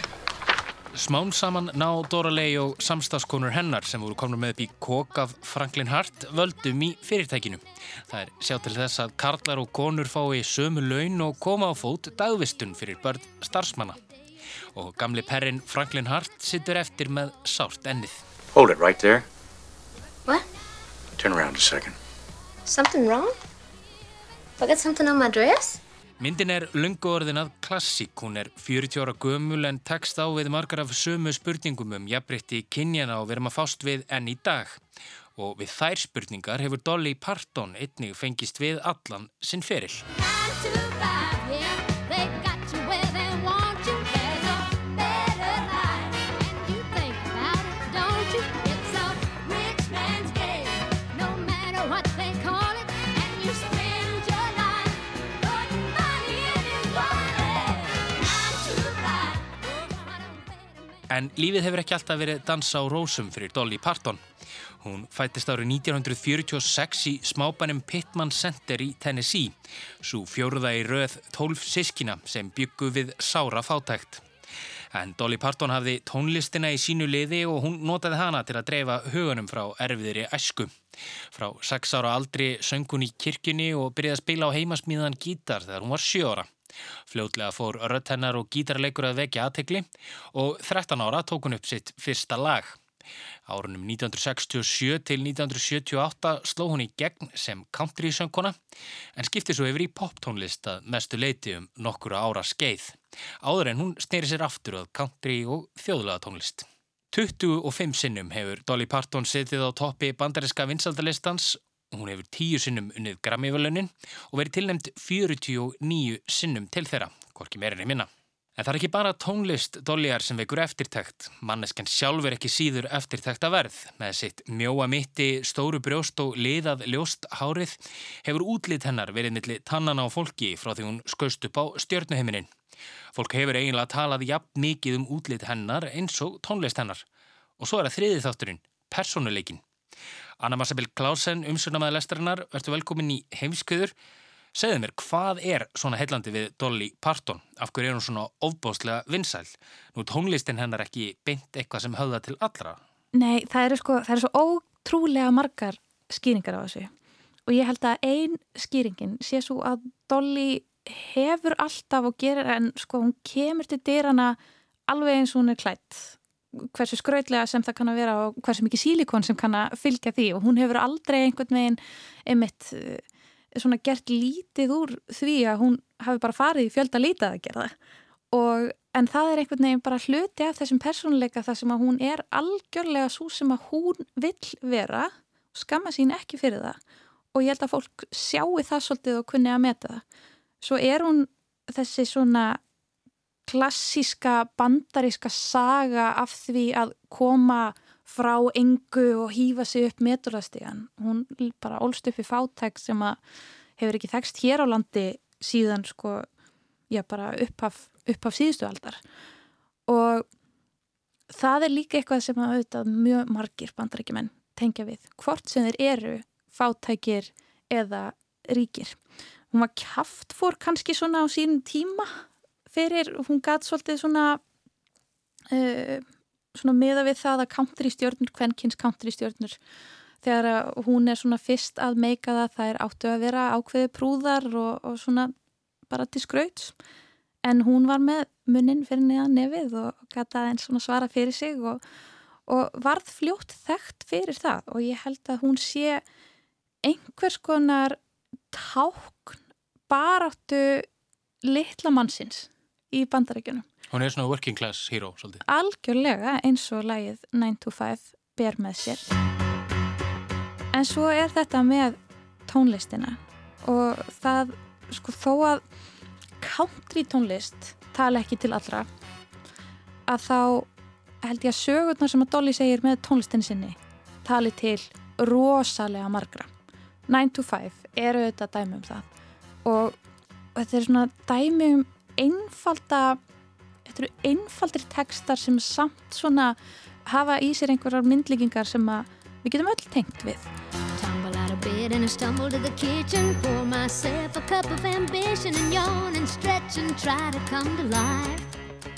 Smán saman ná Dora Ley og samstagskonur hennar sem voru komna með upp í kók af Franklin Hart völdum í fyrirtækinu. Það er sjá til þess að karlar og konur fái sömu laun og koma á fót dagvistun fyrir börn starfsmanna. Og gamli perrin Franklin Hart sittur eftir með sárt ennið. Hold it right there. What? Turn around a second. Something wrong? I got something on my dress? Myndin er lungu orðin að klassík, hún er 40 ára gömul en tekst á við margar af sömu spurningum um jafnbreytti kynjana og við erum að fást við enn í dag. Og við þær spurningar hefur Dolly Parton einnig fengist við allan sinn ferill. En lífið hefur ekki alltaf verið dansa á rósum fyrir Dolly Parton. Hún fættist árið 1946 í smábænum Pittman Center í Tennessee, svo fjóruða í röð 12 sískina sem byggu við sára fátækt. En Dolly Parton hafði tónlistina í sínu liði og hún notaði hana til að dreifa hugunum frá erfiðri æsku. Frá 6 ára aldri söng hún í kirkjunni og byrjaði að spila á heimasmíðan gítar þegar hún var 7 ára. Fljótlega fór rött hennar og gítarleikur að vekja aðtegli og 13 ára tók hún upp sitt fyrsta lag. Árunum 1967 til 1978 sló hún í gegn sem country-söngkona en skipti svo yfir í poptónlist að mestu leiti um nokkura ára skeið. Áður en hún sneri sér aftur að country og þjóðlega tónlist. 25 sinnum hefur Dolly Parton setið á toppi bandariska vinsaldalistans Hún hefur tíu sinnum unnið Grammy-völunin og verið tilnæmt 49 sinnum til þeirra, hvorki meirinni minna. En það er ekki bara tónlist Dollyar sem vekur eftirtækt. Mannesken sjálfur ekki síður eftirtækt að verð. Með sitt mjóa mitti, stóru brjóst og liðað ljóst hárið hefur útlit hennar verið milli tannana á fólki frá því hún skaust upp á stjörnuheiminin. Fólk hefur eiginlega talað jafn mikið um útlit hennar eins og tónlist hennar. Og svo er það þriðið þátturinn, personuleikin. Anna Marsabill Klausen, umsurnamaði lestarinnar, verður velkomin í heimskuður. Segðu mér, hvað er svona heillandi við Dolly Parton? Af hverju er hún svona ofbóðslega vinsæl? Nú tónlistin hennar ekki beint eitthvað sem höfða til allra? Nei, það eru sko, það eru svo ótrúlega margar skýringar á þessu. Og ég held að ein skýringin sé svo að Dolly hefur alltaf og gerir en sko hún kemur til dyrana alveg eins og hún er klætt hversu skrautlega sem það kann að vera og hversu mikið sílikon sem kann að fylgja því. Og hún hefur aldrei einhvern veginn einmitt svona gert lítið úr því að hún hafi bara farið í fjölda lítið að gera og en það er einhvern veginn bara hluti af þessum persónuleika þar sem að hún er algjörlega svo sem að hún vill vera og skamma sín ekki fyrir það. Og ég held að fólk sjáu það svolítið og kunni að meta það. Svo er hún þessi svona klassíska bandaríska saga af því að koma frá engu og hýfa sig upp meturastígan. Hún bara ólst upp í fátæk sem að hefur ekki þekst hér á landi síðan sko, já bara upphaf, upphaf síðustu aldar. Og það er líka eitthvað sem að auðvitað mjög margir bandaríkjumenn tengja við. Hvort sem þeir eru fátækir eða ríkir. Hún var kæft fór kannski svona á sínum tíma fyrir, hún gæt svolítið svona uh, svona miða við það að country stjórnur, kvenkins country stjórnur þegar hún er svona fyrst að meika það, það er áttu að vera ákveði prúðar og, og svona bara til skrauts. En hún var með munnin fyrir neðan nefið og gæta einn svona svara fyrir sig og, og varð fljótt þekkt fyrir það. Og ég held að hún sé einhvers konar tákn baráttu litla mannsins í bandarækjunum Hún er svona working class hero svolítið. Algjörlega eins og lægið 9 to 5 ber með sér. En svo er þetta með tónlistina og það sko þó að country tónlist tala ekki til allra að þá held ég að sögurnar sem að Dolly segir með tónlistin sinni tali til rosalega margra. 9 to 5 eru þetta dæmi um það og þetta er svona dæmi um einfalda þetta eru einfaldir textar sem samt svona hafa í sér einhverjar myndlíkingar sem við getum öll tengt við. Tumble out of bed and I stumble to the kitchen. Pour myself a cup of ambition And yawn and stretch and try to come to life.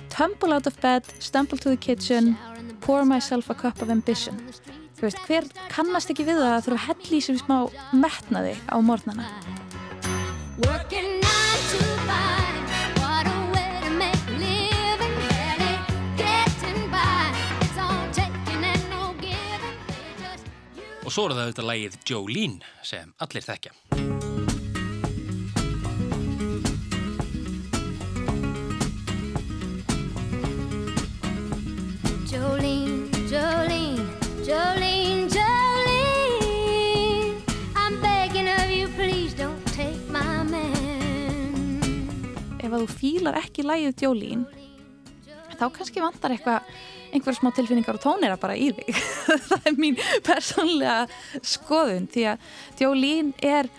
Tumble out of bed, stumble to the kitchen Pour myself a cup of ambition. Þú veist, hver kannast ekki við það að þurfa að hella í sér smá metnaði á mornana Working Og svo er það auðvitað lægið Jolene sem allir þekkja. Jolene, Jolene, Jolene, Jolene I'm begging of you, please don't take my man Ef að þú fílar ekki lægið Jolene þá kannski vantar eitthvað einhverja smá tilfinningar og tónera bara í þig það er mín persónlega skoðun því að Jolene er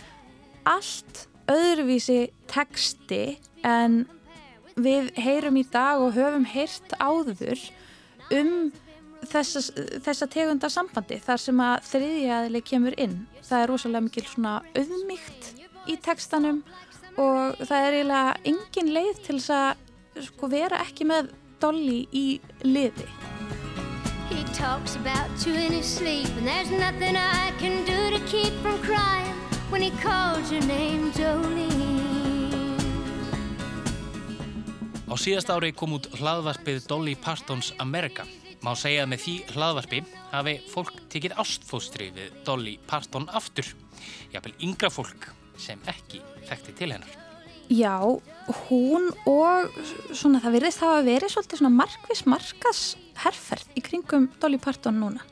allt öðruvísi texti en við heyrum í dag og höfum heyrt áður um þessa, þessa tegunda sambandi þar sem að þriðjaðli kemur inn. Það er rosalega mikil svona auðmygt í textanum og það er eiginlega engin leið til þess að sko, vera ekki með Dolly í liði. He talks about you in his sleep, and there's nothing I can do to keep from crying when he calls your name Jolene. Á síðast ári kom út hlaðvarpið Dolly Partons America. Má segja að með því hlaðvarpi hafi fólk tekið ástfóstri við Dolly Parton aftur. Jáfnvel yngra fólk sem ekki þekkti til hennar. Já, hún og svona það virðist hafa verið svolítið svona markvis markas herrferð í kringum Dolly Parton núna.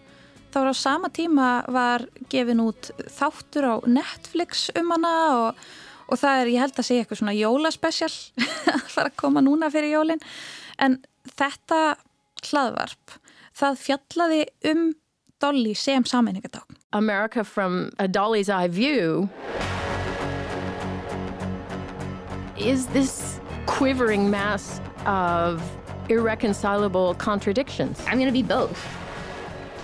Það var á sama tíma var gefin út þáttur á Netflix um hana og, og það er, ég held að segja eitthvað svona jólaspecial að fara að koma núna fyrir jólin. En þetta hlaðvarp, það fjallaði um Dolly sem sammenningadag. America from a Dolly's eye view is this quivering mass of irreconcilable contradictions. I'm going to be both.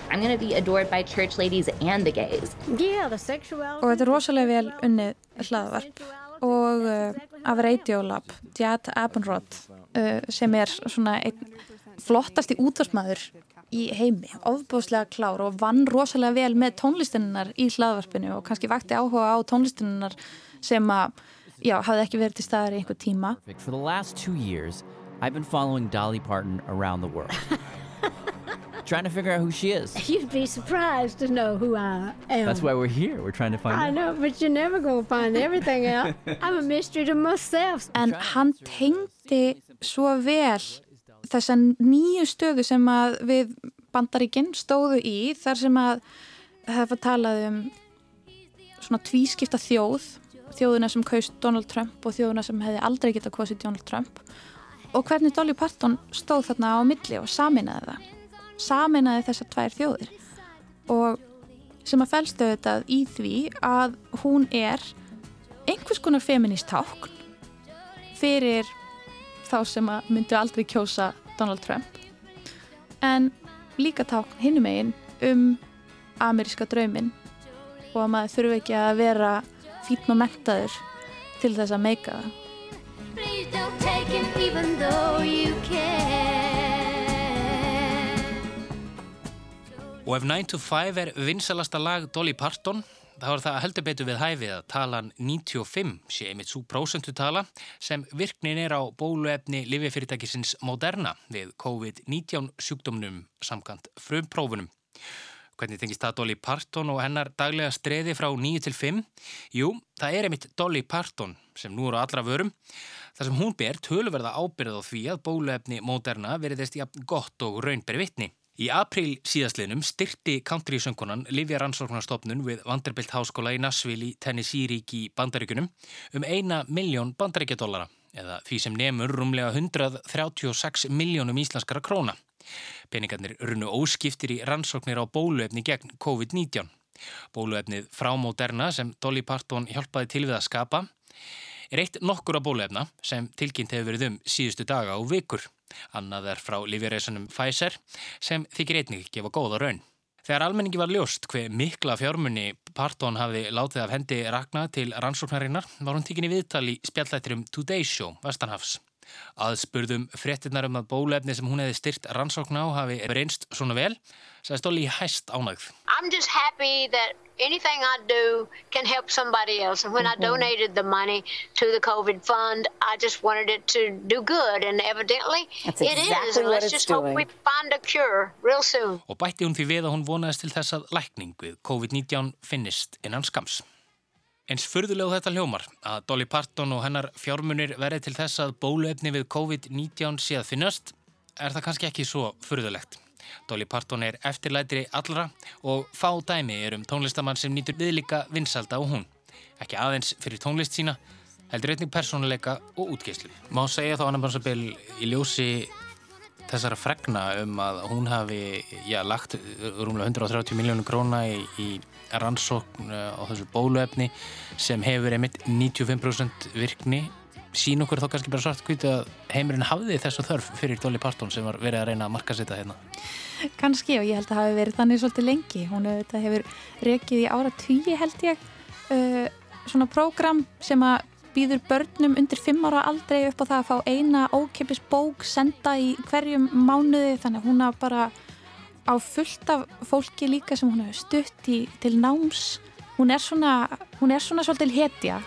I'm going to be adored by church ladies and the gays. Yeah, the sexuality. Og þetta er rosalega vel unnið hlaðvarp og uh, af Radiolab, Jad Abendroth, uh, sem er svona einn flottasti útvarsmaður í heimi, ofbúðslega klár og vann rosalega vel með tónlistinnar í hlaðvarpinu og kannski vakti áhuga á tónlistinnar sem að, já, hafði ekki verið til staðar í einhver tíma. For the last two years, I've been following Dolly Parton around the world. trying to figure out who she is. You'd be surprised to know who I am. That's why we're here. We're trying to find I out. know, but you're never going to find everything out. I'm a mystery to myself. En hann tengdi svo vel þessa nýju stöðu sem að við bandaríkinn stóðu í þar sem að það var talað um svona tvískipta þjóð þjóðuna sem kaust Donald Trump og þjóðuna sem hefði aldrei getað kosið Donald Trump? Og hvernig Dolly Parton stóð þarna á milli og saminaði það? Saminaði þessar tvær þjóðir. Og sem að fælstu þetta í því að hún er einhvers konar feminist tákn fyrir þá sem að myndu aldrei kjósa Donald Trump. En líka tákn hinnum eigin um ameríska drauminn og að maður þurfi ekki að vera fítn og mentaður til þess að meika það. Og ef 9 to 5 er vinsalasta lag Dolly Parton, þá er það heldur betur við hæfið að talan 95 sé einmitt svo prósentutala sem virknin er á bóluefni lififyrirtækisins Moderna við COVID-19 sjúkdómnum samkant frumprófunum. Hvernig tengist það Dolly Parton og hennar daglega streði frá 9 til 5? Jú, það er einmitt Dolly Parton sem nú eru allra vörum. þar sem hún ber töluverða ábyrð á því að bóluefni Moderna veriðist jafn gott og raunberi vitni. Í april síðastliðnum styrti country-söngunan Livja Rannsóknarstofnun við Vanderbilt Háskóla í Nashville í Tennessee-rík í Bandaríkunum um eina miljón bandaríkjadólara eða því sem nefnur rúmlega 136 miljónum íslenskara króna. Peningarnir runnu óskiptir í rannsóknir á bóluefni gegn COVID-19. Bóluefnið frá Moderna sem Dolly Parton hjálpaði til við að skapa er eitt nokkur af bóluefna sem tilkynnt hefur verið um síðustu daga og vikur. Annað er frá lífjörreisunum Pfizer sem þykir einnig gefa góða raun. Þegar almenningi var ljóst hver mikla fjármunni Parton hafði látið af hendi rakna til rannsóknarinnar var hún tíkinni viðtal í spjallættirum Today Show Vestanhafs. Aðspurðum fréttinnar um að bólefni sem hún hefði styrt rannsókn á hafi reynst svona vel, sagði Stolli hæst ánægð. I'm just happy that anything I do can help somebody else. And when I donated the money to the COVID fund, I just wanted it to do good. And evidently That's it is. exactly And what let's just hope doing. we find a cure real soon. Og bætti hún því við að hún vonaðist til þess að lækning við COVID-19 finnist innan skams. Eins furðulegu þetta hljómar að Dolly Parton og hennar fjármunir verði til þess að bóluefni við COVID-19 sé að finnast, er það kannski ekki svo furðulegt. Dolly Parton er eftirlætri allra og fá dæmi er um tónlistamann sem nýtur viðlíka vinsalda og hún. Ekki aðeins fyrir tónlist sína, heldur einnig persónuleika og útgeislu. Má segja þá annar bansabil í ljósi þessara fregna um að hún hafi já, lagt rúmlega 130 miljónum króna í, í rannsókn eh, á þessu bóluefni sem hefur einmitt 95% virkni sína okkur þá kannski bara svart hvítu að heimurinn hafði þessu þörf fyrir Dolly Parton sem var verið að reyna að marka setja hérna. Kannski og ég held að hafi verið þannig svolítið lengi. Hún hefur, rekið í ára tíu held ég uh, svona prógram sem að býður börnum undir fimm ára aldrei upp á það að fá eina ókeppis bók senda í hverjum mánuði þannig að hún hafa bara á fullt af fólki líka sem hún hefur stutt í, til náms. Hún er svona, hún er svona svolítið hetja.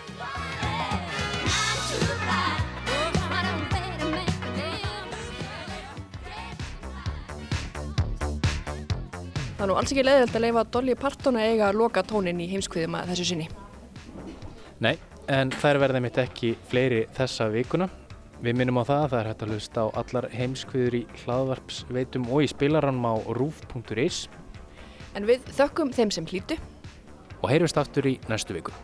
Það er nú alls ekki leiðilt að leifa Dolly Parton að eiga að loka tónin í heimskviðum að þessu sinni. Nei, en þær verða mitt ekki fleiri þessa vikuna. Við minnum á það að það er hægt að hlusta á allar heimskviður í hlaðvarpsveitum og í spilaranum á roof.is En við þökkum þeim sem hlýtu og heyrjumst aftur í næstu viku.